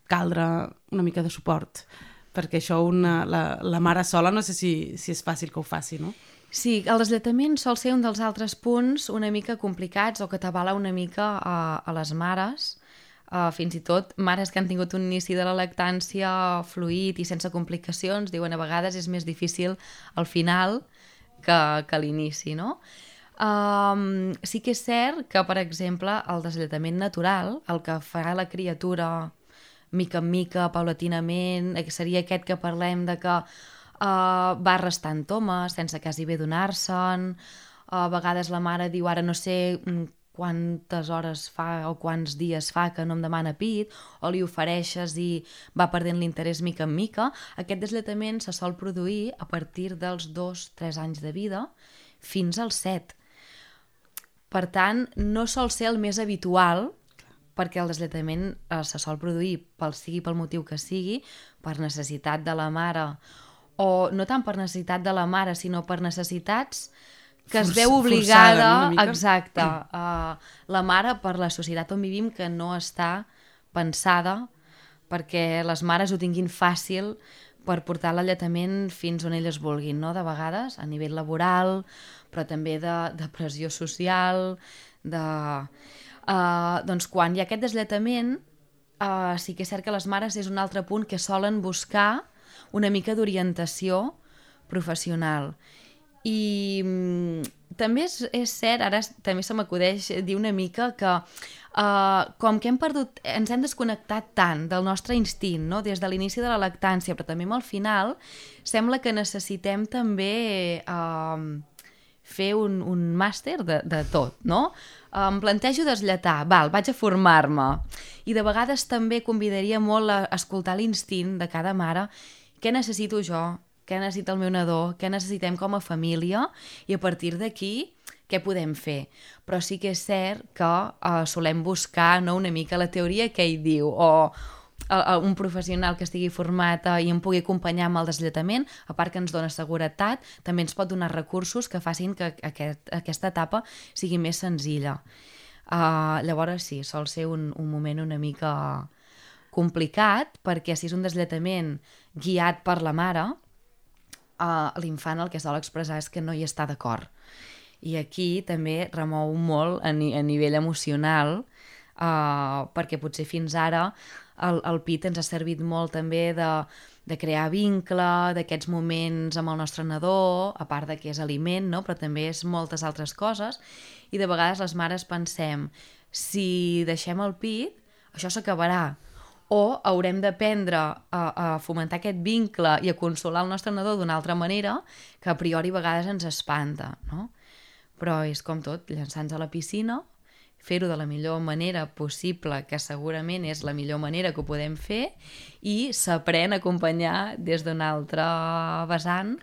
caldre una mica de suport perquè això una, la, la mare sola no sé si, si és fàcil que ho faci, no? Sí, el deslletament sol ser un dels altres punts una mica complicats o que t'avala una mica a, a les mares, uh, fins i tot mares que han tingut un inici de la lactància fluid i sense complicacions, diuen a vegades és més difícil al final que, que a l'inici, no? Um, sí que és cert que, per exemple, el deslletament natural, el que fa la criatura mica en mica, paulatinament, seria aquest que parlem de que uh, va restant tomes sense quasi bé donar-se'n, a vegades la mare diu ara no sé mm, quantes hores fa o quants dies fa que no em demana pit, o li ofereixes i va perdent l'interès mica en mica, aquest desletament se sol produir a partir dels 2-3 anys de vida fins als 7. Per tant, no sol ser el més habitual perquè el desletament eh, se sol produir pel sigui pel motiu que sigui, per necessitat de la mare o no tant per necessitat de la mare, sinó per necessitats que es veu obligada, exacte, uh, la mare per la societat on vivim que no està pensada perquè les mares ho tinguin fàcil per portar l'alletament fins on elles vulguin, no? de vegades, a nivell laboral, però també de, de pressió social, de... Uh, doncs quan hi ha aquest deslletament, uh, sí que és cert que les mares és un altre punt que solen buscar una mica d'orientació professional. I mm, també és, és cert, ara també se m'acudeix dir una mica que uh, com que hem perdut, ens hem desconnectat tant del nostre instint, no? des de l'inici de la lactància, però també al final, sembla que necessitem també uh, fer un, un màster de, de tot, no? Em plantejo deslletar, val, vaig a formar-me. I de vegades també convidaria molt a escoltar l'instint de cada mare què necessito jo, què necessita el meu nadó, què necessitem com a família i a partir d'aquí què podem fer. Però sí que és cert que uh, solem buscar no, una mica la teoria que ell diu o uh, un professional que estigui format i em pugui acompanyar amb el deslletament, a part que ens dona seguretat, també ens pot donar recursos que facin que aquest, aquesta etapa sigui més senzilla. Uh, llavors sí, sol ser un, un moment una mica complicat perquè si és un deslletament guiat per la mare, uh, l'infant el que sol expressar és que no hi està d'acord. I aquí també remou molt a, ni a nivell emocional, uh, perquè potser fins ara el, el PIT ens ha servit molt també de, de crear vincle, d'aquests moments amb el nostre nadó, a part de que és aliment, no? però també és moltes altres coses, i de vegades les mares pensem, si deixem el PIT, això s'acabarà, o haurem d'aprendre a, a fomentar aquest vincle i a consolar el nostre nadó d'una altra manera que a priori a vegades ens espanta, no? Però és com tot, llançar-nos a la piscina, fer-ho de la millor manera possible, que segurament és la millor manera que ho podem fer, i s'aprèn a acompanyar des d'una altra vessant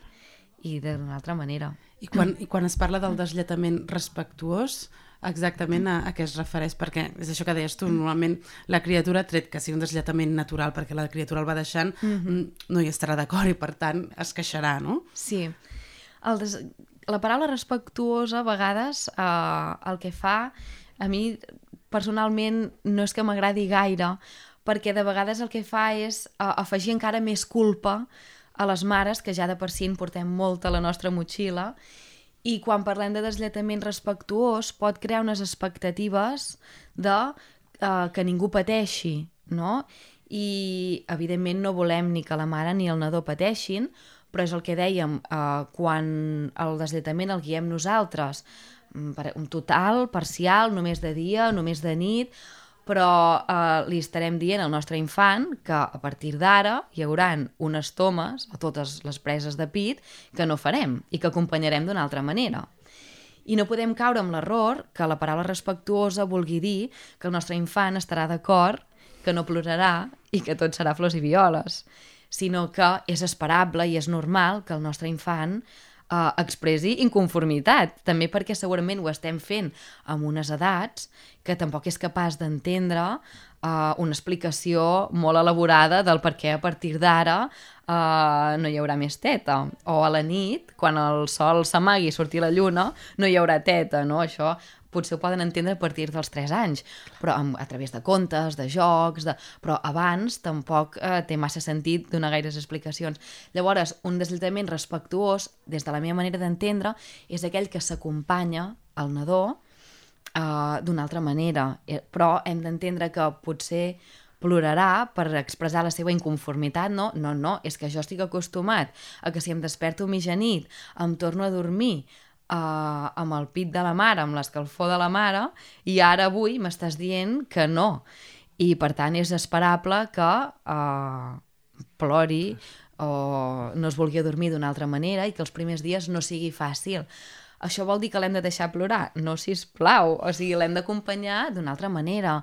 i d'una altra manera. I quan, I quan es parla del deslletament respectuós, exactament a, a què es refereix, perquè és això que deies tu, normalment la criatura, tret que sigui un deslletament natural, perquè la criatura el va deixant, mm -hmm. no hi estarà d'acord i per tant es queixarà, no? Sí. El des... La paraula respectuosa a vegades eh, el que fa, a mi personalment no és que m'agradi gaire, perquè de vegades el que fa és uh, afegir encara més culpa a les mares, que ja de per si en portem molta a la nostra motxilla, i quan parlem de deslletament respectuós pot crear unes expectatives de uh, que ningú pateixi, no? I, evidentment, no volem ni que la mare ni el nadó pateixin, però és el que dèiem, uh, quan el deslletament el guiem nosaltres, mm, un total, parcial, només de dia, només de nit, però eh, li estarem dient al nostre infant que a partir d'ara hi haurà unes tomes a totes les preses de pit que no farem i que acompanyarem d'una altra manera. I no podem caure amb l'error que la paraula respectuosa vulgui dir que el nostre infant estarà d'acord, que no plorarà i que tot serà flors i violes, sinó que és esperable i és normal que el nostre infant eh, expressi inconformitat, també perquè segurament ho estem fent amb unes edats que tampoc és capaç d'entendre uh, una explicació molt elaborada del per què a partir d'ara uh, no hi haurà més teta. O a la nit, quan el sol s'amagui i surti la lluna, no hi haurà teta, no? Això potser ho poden entendre a partir dels 3 anys, però amb, a través de contes, de jocs, de... però abans tampoc eh, té massa sentit donar gaires explicacions. Llavors, un deslletament respectuós, des de la meva manera d'entendre, és aquell que s'acompanya al nadó eh, d'una altra manera, eh, però hem d'entendre que potser plorarà per expressar la seva inconformitat, no? No, no, és que jo estic acostumat a que si em desperto mitjanit em torno a dormir uh, amb el pit de la mare, amb l'escalfor de la mare, i ara avui m'estàs dient que no. I, per tant, és esperable que uh, plori o no es vulgui dormir d'una altra manera i que els primers dies no sigui fàcil. Això vol dir que l'hem de deixar plorar? No, si plau. O sigui, l'hem d'acompanyar d'una altra manera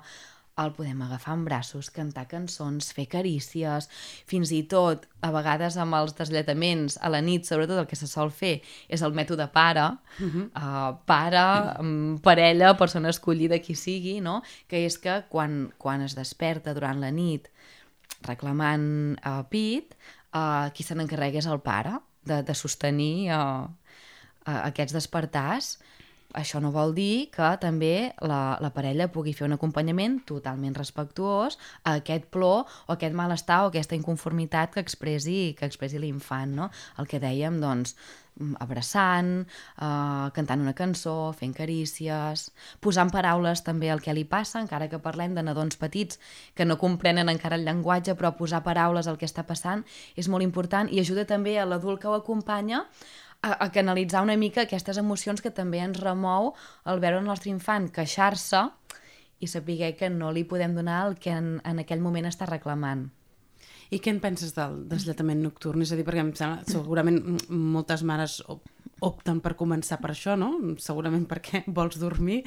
el podem agafar en braços, cantar cançons, fer carícies, fins i tot, a vegades amb els desllataments a la nit, sobretot el que se sol fer és el mètode pare, uh -huh. uh, pare, um, parella, persona escollida, qui sigui, no? que és que quan, quan es desperta durant la nit reclamant uh, pit, uh, qui se n'encarrega és el pare, de, de sostenir uh, aquests despertars això no vol dir que també la, la parella pugui fer un acompanyament totalment respectuós a aquest plor o aquest malestar o aquesta inconformitat que expressi, que expressi l'infant, no? El que dèiem, doncs, abraçant, eh, cantant una cançó, fent carícies, posant paraules també al que li passa, encara que parlem de nadons petits que no comprenen encara el llenguatge, però posar paraules al que està passant és molt important i ajuda també a l'adult que ho acompanya a, a canalitzar una mica aquestes emocions que també ens remou el veure el nostre infant queixar-se i saber que no li podem donar el que en, en aquell moment està reclamant. I què en penses del deslletament nocturn? És a dir, perquè em sembla, segurament moltes mares opten per començar per això, no? Segurament perquè vols dormir.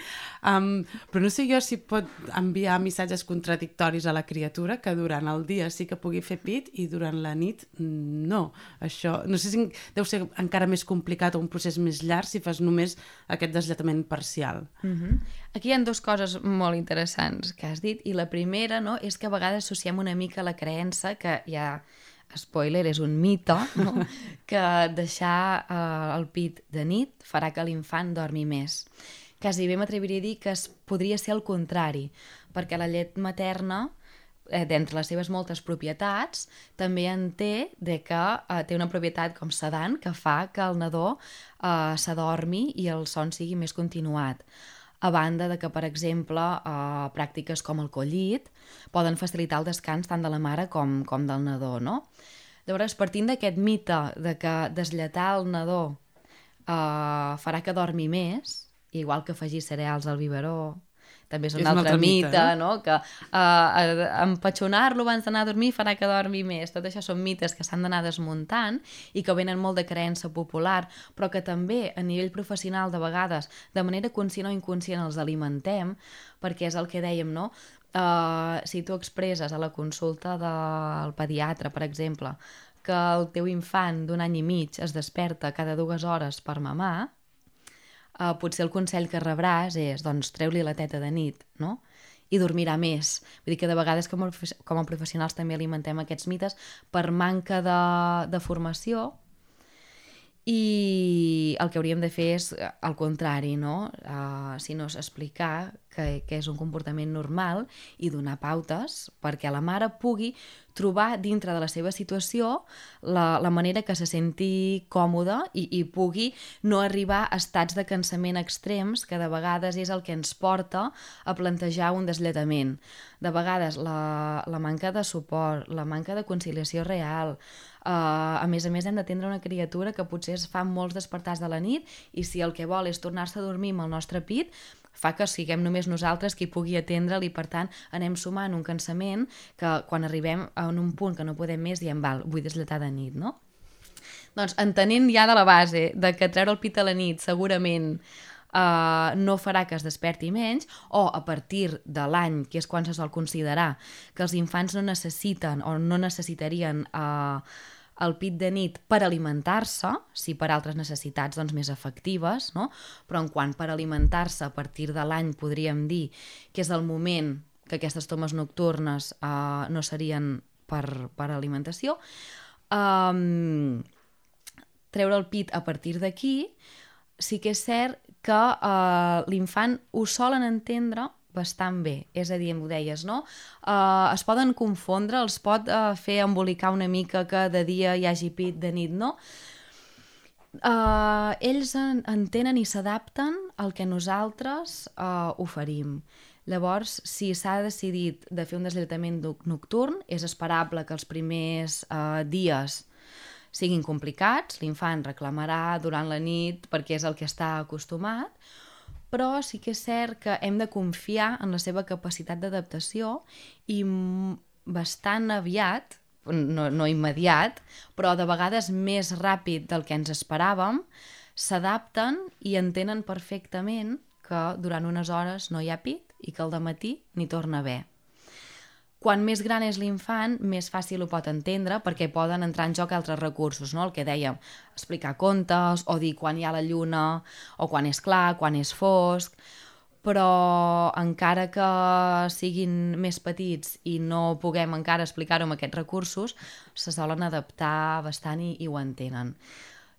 Um, però no sé jo si pot enviar missatges contradictoris a la criatura que durant el dia sí que pugui fer pit i durant la nit no. Això, no sé si deu ser encara més complicat o un procés més llarg si fas només aquest deslletament parcial. Mm -hmm. Aquí hi ha dues coses molt interessants que has dit i la primera no, és que a vegades associem una mica la creença que hi ha spoiler, és un mite, no? que deixar eh, el pit de nit farà que l'infant dormi més. Quasi bé m'atreviria a dir que es podria ser el contrari, perquè la llet materna, eh, d'entre les seves moltes propietats, també en té de que eh, té una propietat com sedant que fa que el nadó eh, s'adormi i el son sigui més continuat a banda de que, per exemple, eh, pràctiques com el collit poden facilitar el descans tant de la mare com, com del nadó, no? Llavors, partint d'aquest mite de que deslletar el nadó eh, farà que dormi més, igual que afegir cereals al biberó, també és un, és altre, un altre mite, mite eh? no? que uh, empatxonar-lo abans d'anar a dormir farà que dormi més. Tot això són mites que s'han d'anar desmuntant i que venen molt de creença popular, però que també a nivell professional de vegades, de manera conscient o inconscient, els alimentem, perquè és el que dèiem, no? Uh, si tu expresses a la consulta del pediatre, per exemple, que el teu infant d'un any i mig es desperta cada dues hores per mamar, uh, potser el consell que rebràs és doncs, treu-li la teta de nit, no? i dormirà més. Vull dir que de vegades com a, com a professionals també alimentem aquests mites per manca de, de formació i el que hauríem de fer és el contrari, no? Uh, si no és explicar que, que és un comportament normal i donar pautes perquè la mare pugui trobar dintre de la seva situació la, la manera que se senti còmoda i, i pugui no arribar a estats de cansament extrems que de vegades és el que ens porta a plantejar un deslletament. De vegades la, la manca de suport, la manca de conciliació real, Uh, a més a més, hem d'atendre una criatura que potser es fa molts despertars de la nit i si el que vol és tornar-se a dormir amb el nostre pit, fa que siguem només nosaltres qui pugui atendre'l i per tant anem sumant un cansament que quan arribem a un punt que no podem més diem, val, vull desletar de nit, no? Doncs entenent ja de la base de que treure el pit a la nit segurament uh, no farà que es desperti menys, o a partir de l'any, que és quan se sol considerar que els infants no necessiten o no necessitarien uh, el pit de nit per alimentar-se, si per altres necessitats doncs, més efectives, no? però en quant per alimentar-se a partir de l'any podríem dir que és el moment que aquestes tomes nocturnes uh, no serien per, per alimentació, um, treure el pit a partir d'aquí sí que és cert que uh, l'infant ho solen entendre bastant bé, és a dir, em ho deies, no? Uh, es poden confondre, els pot uh, fer embolicar una mica que de dia hi hagi pit, de nit no. Uh, ells en, entenen i s'adapten al que nosaltres uh, oferim. Llavors, si s'ha decidit de fer un deslletament nocturn, és esperable que els primers uh, dies siguin complicats, l'infant reclamarà durant la nit perquè és el que està acostumat, però sí que és cert que hem de confiar en la seva capacitat d'adaptació i bastant aviat, no, no immediat, però de vegades més ràpid del que ens esperàvem, s'adapten i entenen perfectament que durant unes hores no hi ha pit i que al matí n'hi torna a haver. Quan més gran és l'infant, més fàcil ho pot entendre perquè poden entrar en joc altres recursos, no? el que dèiem, explicar contes o dir quan hi ha la lluna o quan és clar, quan és fosc, però encara que siguin més petits i no puguem encara explicar-ho amb aquests recursos, se solen adaptar bastant i, i ho entenen.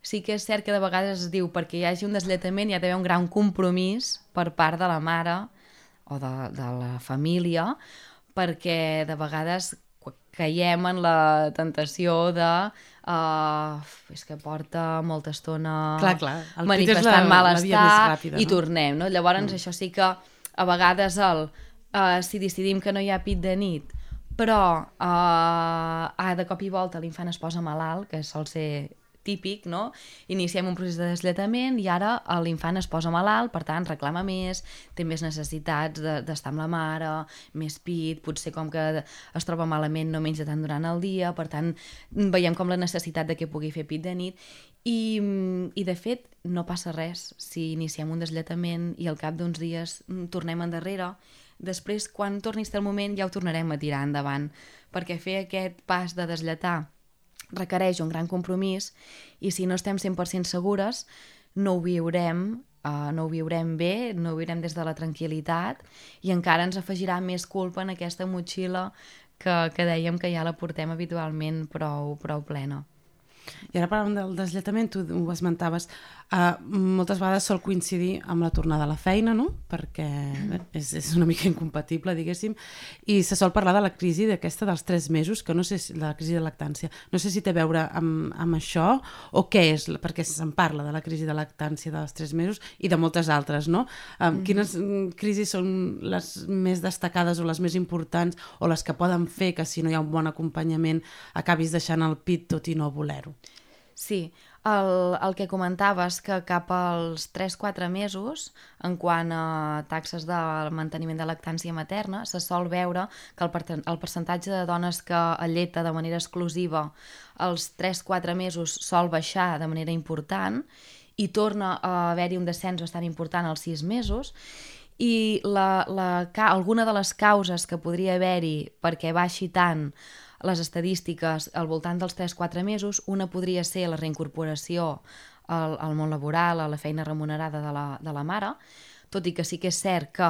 Sí que és cert que de vegades es diu perquè hi hagi un deslletament hi ha d'haver un gran compromís per part de la mare o de, de la família perquè de vegades caiem en la tentació de uh, és que porta molta estona clar, clar. El manifestant la, malestar ràpida, no? i tornem, no? Llavors mm. això sí que a vegades el, uh, si decidim que no hi ha pit de nit però uh, ah, de cop i volta l'infant es posa malalt, que sol ser típic, no? Iniciem un procés de deslletament i ara l'infant es posa malalt, per tant reclama més, té més necessitats d'estar amb la mare, més pit, potser com que es troba malament no menja tant durant el dia, per tant veiem com la necessitat de que pugui fer pit de nit i, i de fet no passa res si iniciem un deslletament i al cap d'uns dies mm, tornem endarrere després quan torni a estar el moment ja ho tornarem a tirar endavant perquè fer aquest pas de deslletar requereix un gran compromís i si no estem 100% segures no ho viurem uh, no ho viurem bé, no ho viurem des de la tranquil·litat i encara ens afegirà més culpa en aquesta motxilla que, que dèiem que ja la portem habitualment prou, prou plena. I ara parlant del deslletament, tu ho esmentaves, uh, moltes vegades sol coincidir amb la tornada a la feina, no? perquè bé, és, és una mica incompatible, diguéssim, i se sol parlar de la crisi d'aquesta dels tres mesos, que no sé si, la crisi de lactància, no sé si té a veure amb, amb això o què és, perquè se'n parla de la crisi de lactància dels tres mesos i de moltes altres, no? Um, quines crisis són les més destacades o les més importants o les que poden fer que si no hi ha un bon acompanyament acabis deixant el pit tot i no voler-ho? Sí, el, el que comentaves que cap als 3-4 mesos, en quant a taxes de manteniment de lactància materna, se sol veure que el, el percentatge de dones que alleta de manera exclusiva als 3-4 mesos sol baixar de manera important i torna a haver-hi un descens bastant important als 6 mesos. I la, la, alguna de les causes que podria haver-hi perquè baixi tant les estadístiques al voltant dels 3-4 mesos, una podria ser la reincorporació al, al món laboral, a la feina remunerada de la, de la mare, tot i que sí que és cert que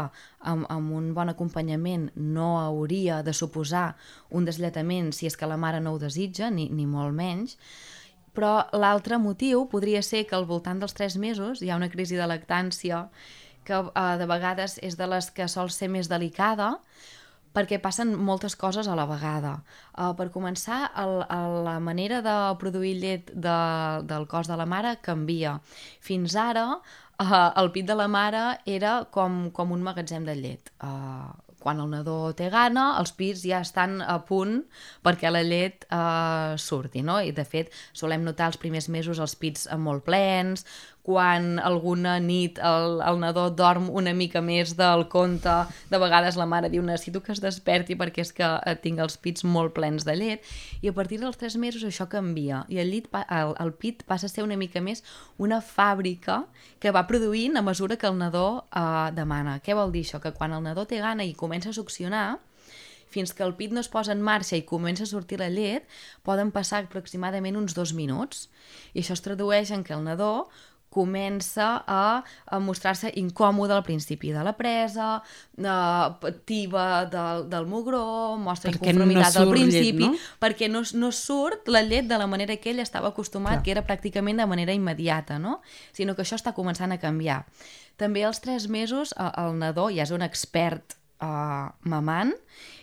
amb, amb un bon acompanyament no hauria de suposar un deslletament si és que la mare no ho desitja, ni, ni molt menys, però l'altre motiu podria ser que al voltant dels 3 mesos hi ha una crisi de lactància que eh, de vegades és de les que sol ser més delicada, perquè passen moltes coses a la vegada. Uh, per començar, el, el, la manera de produir llet de, del cos de la mare canvia. Fins ara, uh, el pit de la mare era com, com un magatzem de llet. Uh, quan el nadó té gana, els pits ja estan a punt perquè la llet eh, surti, no? I de fet solem notar els primers mesos els pits molt plens, quan alguna nit el, el nadó dorm una mica més del compte, de vegades la mare diu necessito que es desperti perquè és que eh, tinc els pits molt plens de llet, i a partir dels 3 mesos això canvia, i el, llit, el, el pit passa a ser una mica més una fàbrica que va produint a mesura que el nadó eh, demana. Què vol dir això? Que quan el nadó té gana i comença a succionar, fins que el pit no es posa en marxa i comença a sortir la llet, poden passar aproximadament uns dos minuts. I això es tradueix en que el nadó comença a, a mostrar-se incòmode al principi de la presa, eh, tiba del, del mugró, mostra Perquè inconformitat no al principi, llet, no? perquè no, no surt la llet de la manera que ell estava acostumat, Clar. que era pràcticament de manera immediata, no? Sinó que això està començant a canviar. També als tres mesos eh, el nadó ja és un expert uh, mamant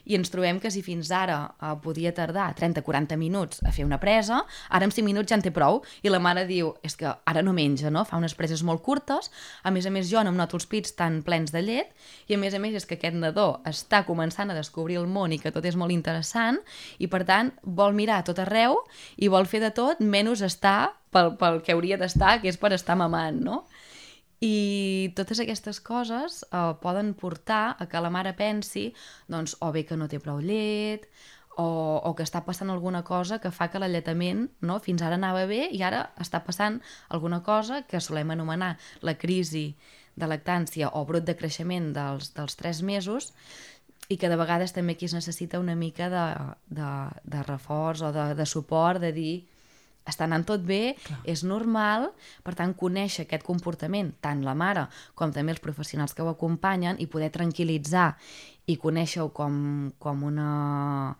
i ens trobem que si fins ara uh, podia tardar 30-40 minuts a fer una presa, ara en 5 minuts ja en té prou i la mare diu, és que ara no menja, no? fa unes preses molt curtes, a més a més jo no em noto els pits tan plens de llet i a més a més és que aquest nadó està començant a descobrir el món i que tot és molt interessant i per tant vol mirar a tot arreu i vol fer de tot menys estar pel, pel que hauria d'estar, que és per estar mamant, no? I totes aquestes coses eh, poden portar a que la mare pensi doncs, o bé que no té prou llet, o, o que està passant alguna cosa que fa que l'alletament no, fins ara anava bé i ara està passant alguna cosa que solem anomenar la crisi de lactància o brot de creixement dels, dels 3 mesos i que de vegades també aquí es necessita una mica de, de, de reforç o de, de suport, de dir està anant tot bé, Clar. és normal, per tant, conèixer aquest comportament, tant la mare com també els professionals que ho acompanyen, i poder tranquil·litzar i conèixer-ho com, com, una,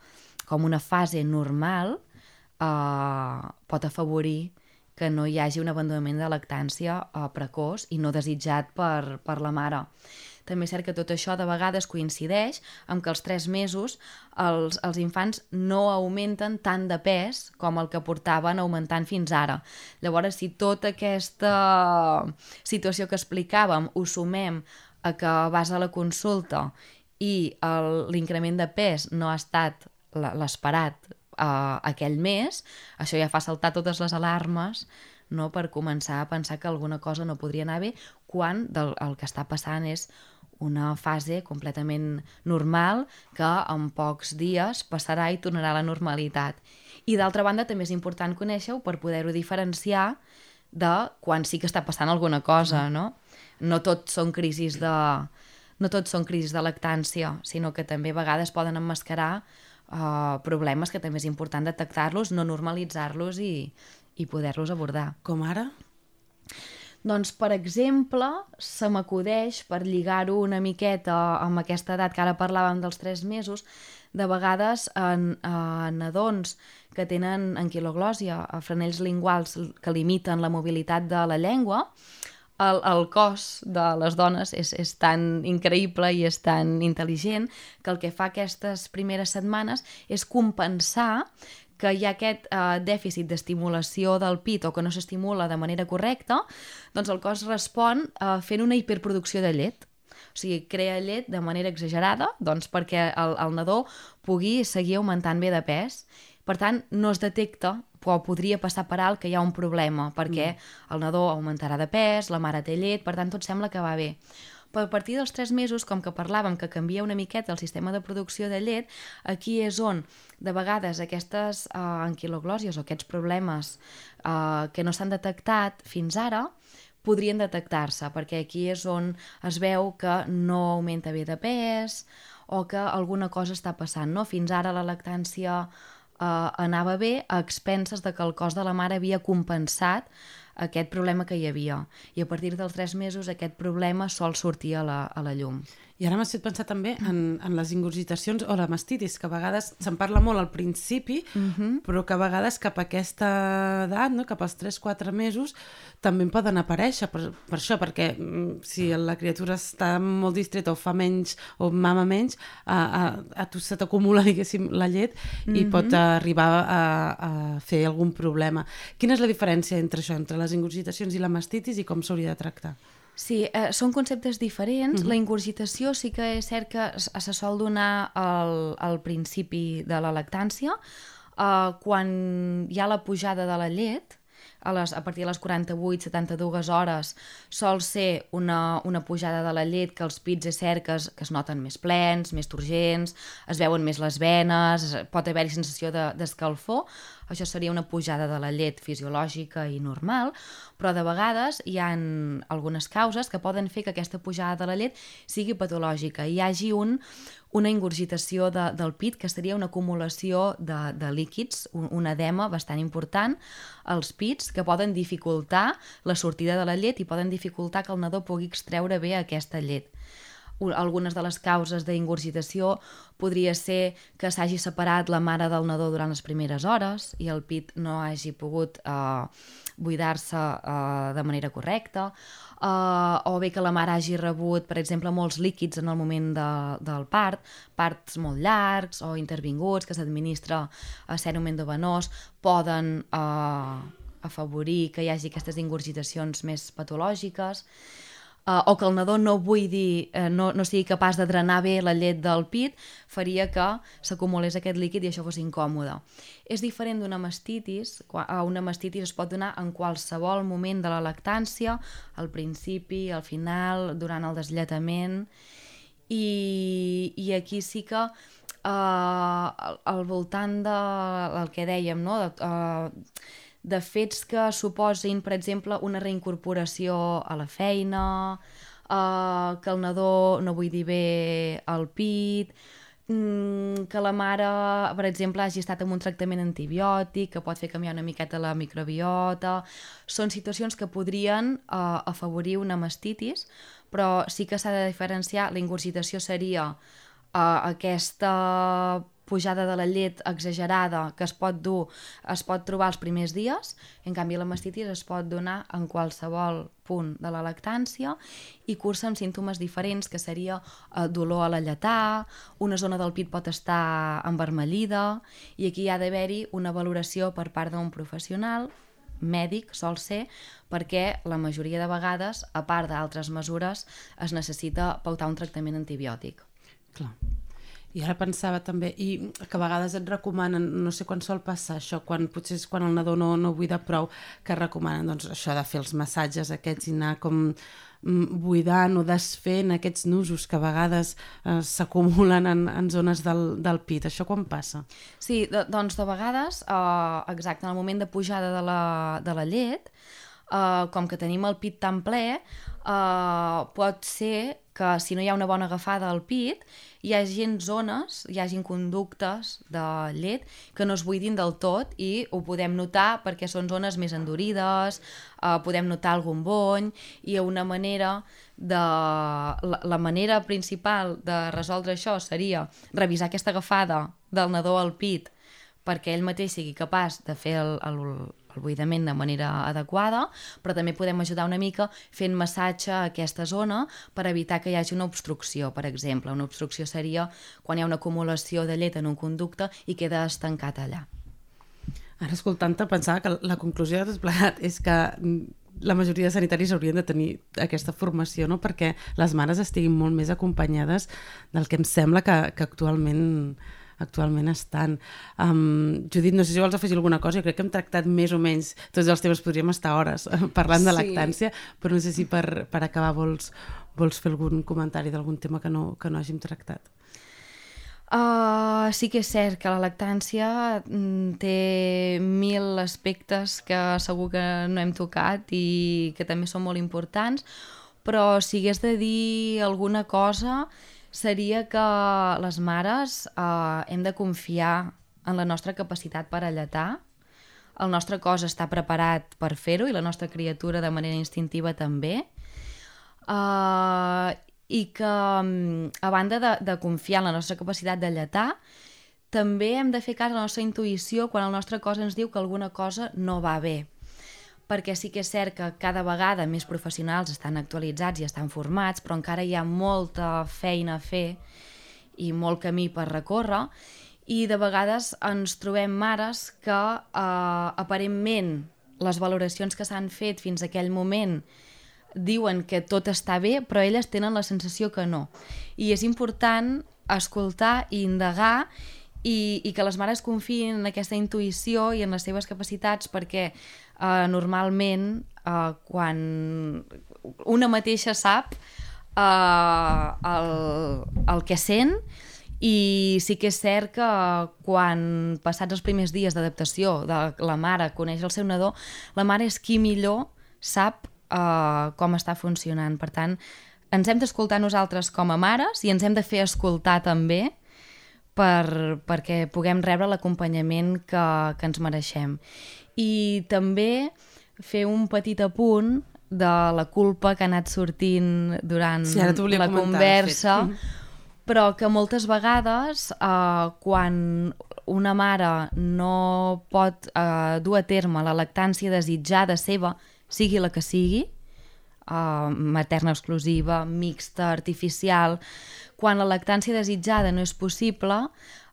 com una fase normal, eh, pot afavorir que no hi hagi un abandonament de lactància eh, precoç i no desitjat per, per la mare. També és cert que tot això de vegades coincideix amb que als 3 mesos els, els infants no augmenten tant de pes com el que portaven augmentant fins ara. Llavors, si tota aquesta situació que explicàvem ho sumem a que vas a la consulta i l'increment de pes no ha estat l'esperat uh, aquell mes, això ja fa saltar totes les alarmes no, per començar a pensar que alguna cosa no podria anar bé quan del, el que està passant és una fase completament normal que en pocs dies passarà i tornarà a la normalitat. I d'altra banda també és important conèixer-ho per poder-ho diferenciar de quan sí que està passant alguna cosa, no? No tot són crisis de no tot són crisis de lactància, sinó que també a vegades poden emmascarar uh, problemes que també és important detectar-los, no normalitzar-los i, i poder-los abordar. Com ara? Doncs, per exemple, se m'acudeix, per lligar-ho una miqueta amb aquesta edat que ara parlàvem dels 3 mesos, de vegades en, en nadons que tenen anquiloglòsia, a franells linguals que limiten la mobilitat de la llengua, el, el cos de les dones és, és tan increïble i és tan intel·ligent que el que fa aquestes primeres setmanes és compensar que hi ha aquest eh, dèficit d'estimulació del pit o que no s'estimula de manera correcta, doncs el cos respon eh, fent una hiperproducció de llet. O sigui, crea llet de manera exagerada doncs perquè el, el nadó pugui seguir augmentant bé de pes. Per tant, no es detecta, però podria passar per alt que hi ha un problema, perquè el nadó augmentarà de pes, la mare té llet, per tant, tot sembla que va bé. Però a partir dels 3 mesos, com que parlàvem que canvia una miqueta el sistema de producció de llet, aquí és on, de vegades, aquestes uh, anquiloglòsies o aquests problemes uh, que no s'han detectat fins ara, podrien detectar-se, perquè aquí és on es veu que no augmenta bé de pes o que alguna cosa està passant. No? Fins ara la lactància eh, anava bé a expenses de que el cos de la mare havia compensat aquest problema que hi havia. I a partir dels 3 mesos aquest problema sol sortir a la, a la llum. I ara m'has fet pensar també en, en les ingurgitacions o la mastitis, que a vegades se'n parla molt al principi, uh -huh. però que a vegades cap a aquesta edat, no? cap als 3-4 mesos, també en poden aparèixer per, per això, perquè mm, si la criatura està molt distreta o fa menys o mama menys, a, a, a tu se t'acumula, diguéssim, la llet uh -huh. i pot arribar a, a fer algun problema. Quina és la diferència entre això, entre les ingurgitacions i la mastitis i com s'hauria de tractar? Sí, eh, són conceptes diferents. Uh -huh. La ingurgitació sí que és cert que es, se sol donar al, al principi de la lactància, eh, quan hi ha la pujada de la llet, a, les, a partir de les 48-72 hores sol ser una, una pujada de la llet que els pits és cert que es, noten més plens, més turgents, es veuen més les venes, es- pot haver-hi sensació de- d'escalfor. això seria una pujada de la llet fisiològica i normal, però de vegades hi ha algunes causes que poden fer que aquesta pujada de la llet sigui patològica i hi hagi un, una ingurgitació de, del pit, que seria una acumulació de, de líquids, un, un edema bastant important als pits, que poden dificultar la sortida de la llet i poden dificultar que el nadó pugui extreure bé aquesta llet. Algunes de les causes d'ingurgitació podria ser que s'hagi separat la mare del nadó durant les primeres hores i el pit no hagi pogut eh, buidar-se eh, de manera correcta, eh, o bé que la mare hagi rebut, per exemple, molts líquids en el moment de, del part, parts molt llargs o intervinguts que s'administra a serum endovenós, poden eh, afavorir que hi hagi aquestes ingurgitacions més patològiques uh, o que el nadó no buidi, uh, no, no sigui capaç de drenar bé la llet del pit, faria que s'acumulés aquest líquid i això fos incòmode. És diferent d'una mastitis, una mastitis es pot donar en qualsevol moment de la lactància, al principi, al final, durant el deslletament, i, i aquí sí que uh, al, al voltant del de, que dèiem, no? De, uh, de fets que suposin, per exemple, una reincorporació a la feina, eh, que el nadó no vull dir bé el pit, mm, que la mare, per exemple, hagi estat amb un tractament antibiòtic, que pot fer canviar una miqueta la microbiota... Són situacions que podrien uh, afavorir una mastitis, però sí que s'ha de diferenciar, la ingurgitació seria uh, aquesta pujada de la llet exagerada que es pot dur, es pot trobar els primers dies, en canvi la mastitis es pot donar en qualsevol punt de la lactància i cursa amb símptomes diferents, que seria eh, dolor a la lletà, una zona del pit pot estar envermellida i aquí hi ha d'haver-hi una valoració per part d'un professional mèdic sol ser perquè la majoria de vegades, a part d'altres mesures, es necessita pautar un tractament antibiòtic. Clar. I ara pensava també, i que a vegades et recomanen, no sé quan sol passar això, quan potser és quan el nadó no, no buida prou, que recomanen doncs, això de fer els massatges aquests i anar com mm, buidant o desfent aquests nusos que a vegades eh, s'acumulen en, en zones del, del pit. Això quan passa? Sí, de, doncs de vegades, eh, exacte, en el moment de pujada de la, de la llet, eh, com que tenim el pit tan ple, eh, pot ser que si no hi ha una bona agafada al pit, hi hagi zones, hi hagi conductes de llet que no es buidin del tot i ho podem notar perquè són zones més endurides, eh, podem notar algun bony i una manera de... La, la manera principal de resoldre això seria revisar aquesta agafada del nadó al pit perquè ell mateix sigui capaç de fer el, el, el buidament de manera adequada, però també podem ajudar una mica fent massatge a aquesta zona per evitar que hi hagi una obstrucció, per exemple. Una obstrucció seria quan hi ha una acumulació de llet en un conducte i queda estancat allà. Ara, escoltant-te, pensava que la conclusió de desplegat és que la majoria de sanitaris haurien de tenir aquesta formació, no? perquè les mares estiguin molt més acompanyades del que em sembla que, que actualment actualment estan. Um, Judit, no sé si vols afegir alguna cosa, jo crec que hem tractat més o menys tots els temes, podríem estar hores parlant de lactància, sí. però no sé si per, per acabar vols, vols fer algun comentari d'algun tema que no, que no hàgim tractat. Uh, sí que és cert que la lactància mm, té mil aspectes que segur que no hem tocat i que també són molt importants, però si hagués de dir alguna cosa seria que les mares eh, hem de confiar en la nostra capacitat per alletar, el nostre cos està preparat per fer-ho i la nostra criatura de manera instintiva també, uh, i que mm, a banda de, de confiar en la nostra capacitat de lletar, també hem de fer cas a la nostra intuïció quan el nostre cos ens diu que alguna cosa no va bé perquè sí que és cert que cada vegada més professionals estan actualitzats i estan formats, però encara hi ha molta feina a fer i molt camí per recórrer, i de vegades ens trobem mares que eh, aparentment les valoracions que s'han fet fins a aquell moment diuen que tot està bé, però elles tenen la sensació que no. I és important escoltar i indagar i, i que les mares confiïn en aquesta intuïció i en les seves capacitats perquè uh, normalment uh, quan una mateixa sap uh, el, el que sent I sí que és cert que quan passats els primers dies d'adaptació de la mare coneix el seu nadó, la mare és qui millor sap uh, com està funcionant. Per tant, ens hem d'escoltar nosaltres com a mares i ens hem de fer escoltar també per, perquè puguem rebre l'acompanyament que, que ens mereixem. I també fer un petit apunt de la culpa que ha anat sortint durant sí, la comentar, conversa, però que moltes vegades eh, quan una mare no pot eh, dur a terme la lactància desitjada seva, sigui la que sigui, uh, materna exclusiva, mixta, artificial, quan la lactància desitjada no és possible,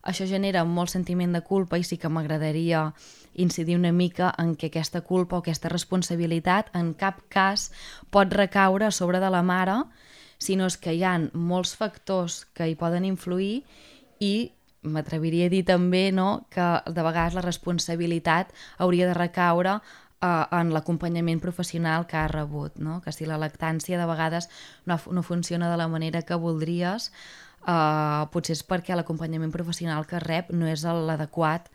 això genera molt sentiment de culpa i sí que m'agradaria incidir una mica en que aquesta culpa o aquesta responsabilitat en cap cas pot recaure a sobre de la mare, sinó és que hi han molts factors que hi poden influir i m'atreviria a dir també no, que de vegades la responsabilitat hauria de recaure eh, en l'acompanyament professional que has rebut, no? que si la lactància de vegades no, no funciona de la manera que voldries, eh, potser és perquè l'acompanyament professional que rep no és l'adequat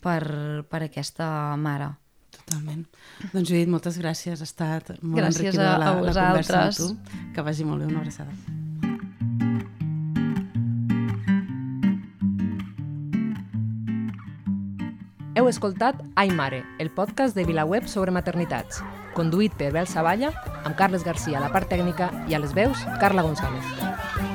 per, per aquesta mare. Totalment. Doncs Judit, moltes gràcies. Ha estat molt gràcies enriquidora la, la, la conversa amb tu. Que vagi molt bé, una abraçada. Heu escoltat Ai Mare, el podcast de VilaWeb sobre maternitats, conduït per Bel Savalla, amb Carles Garcia a la part tècnica i a les veus, Carla González.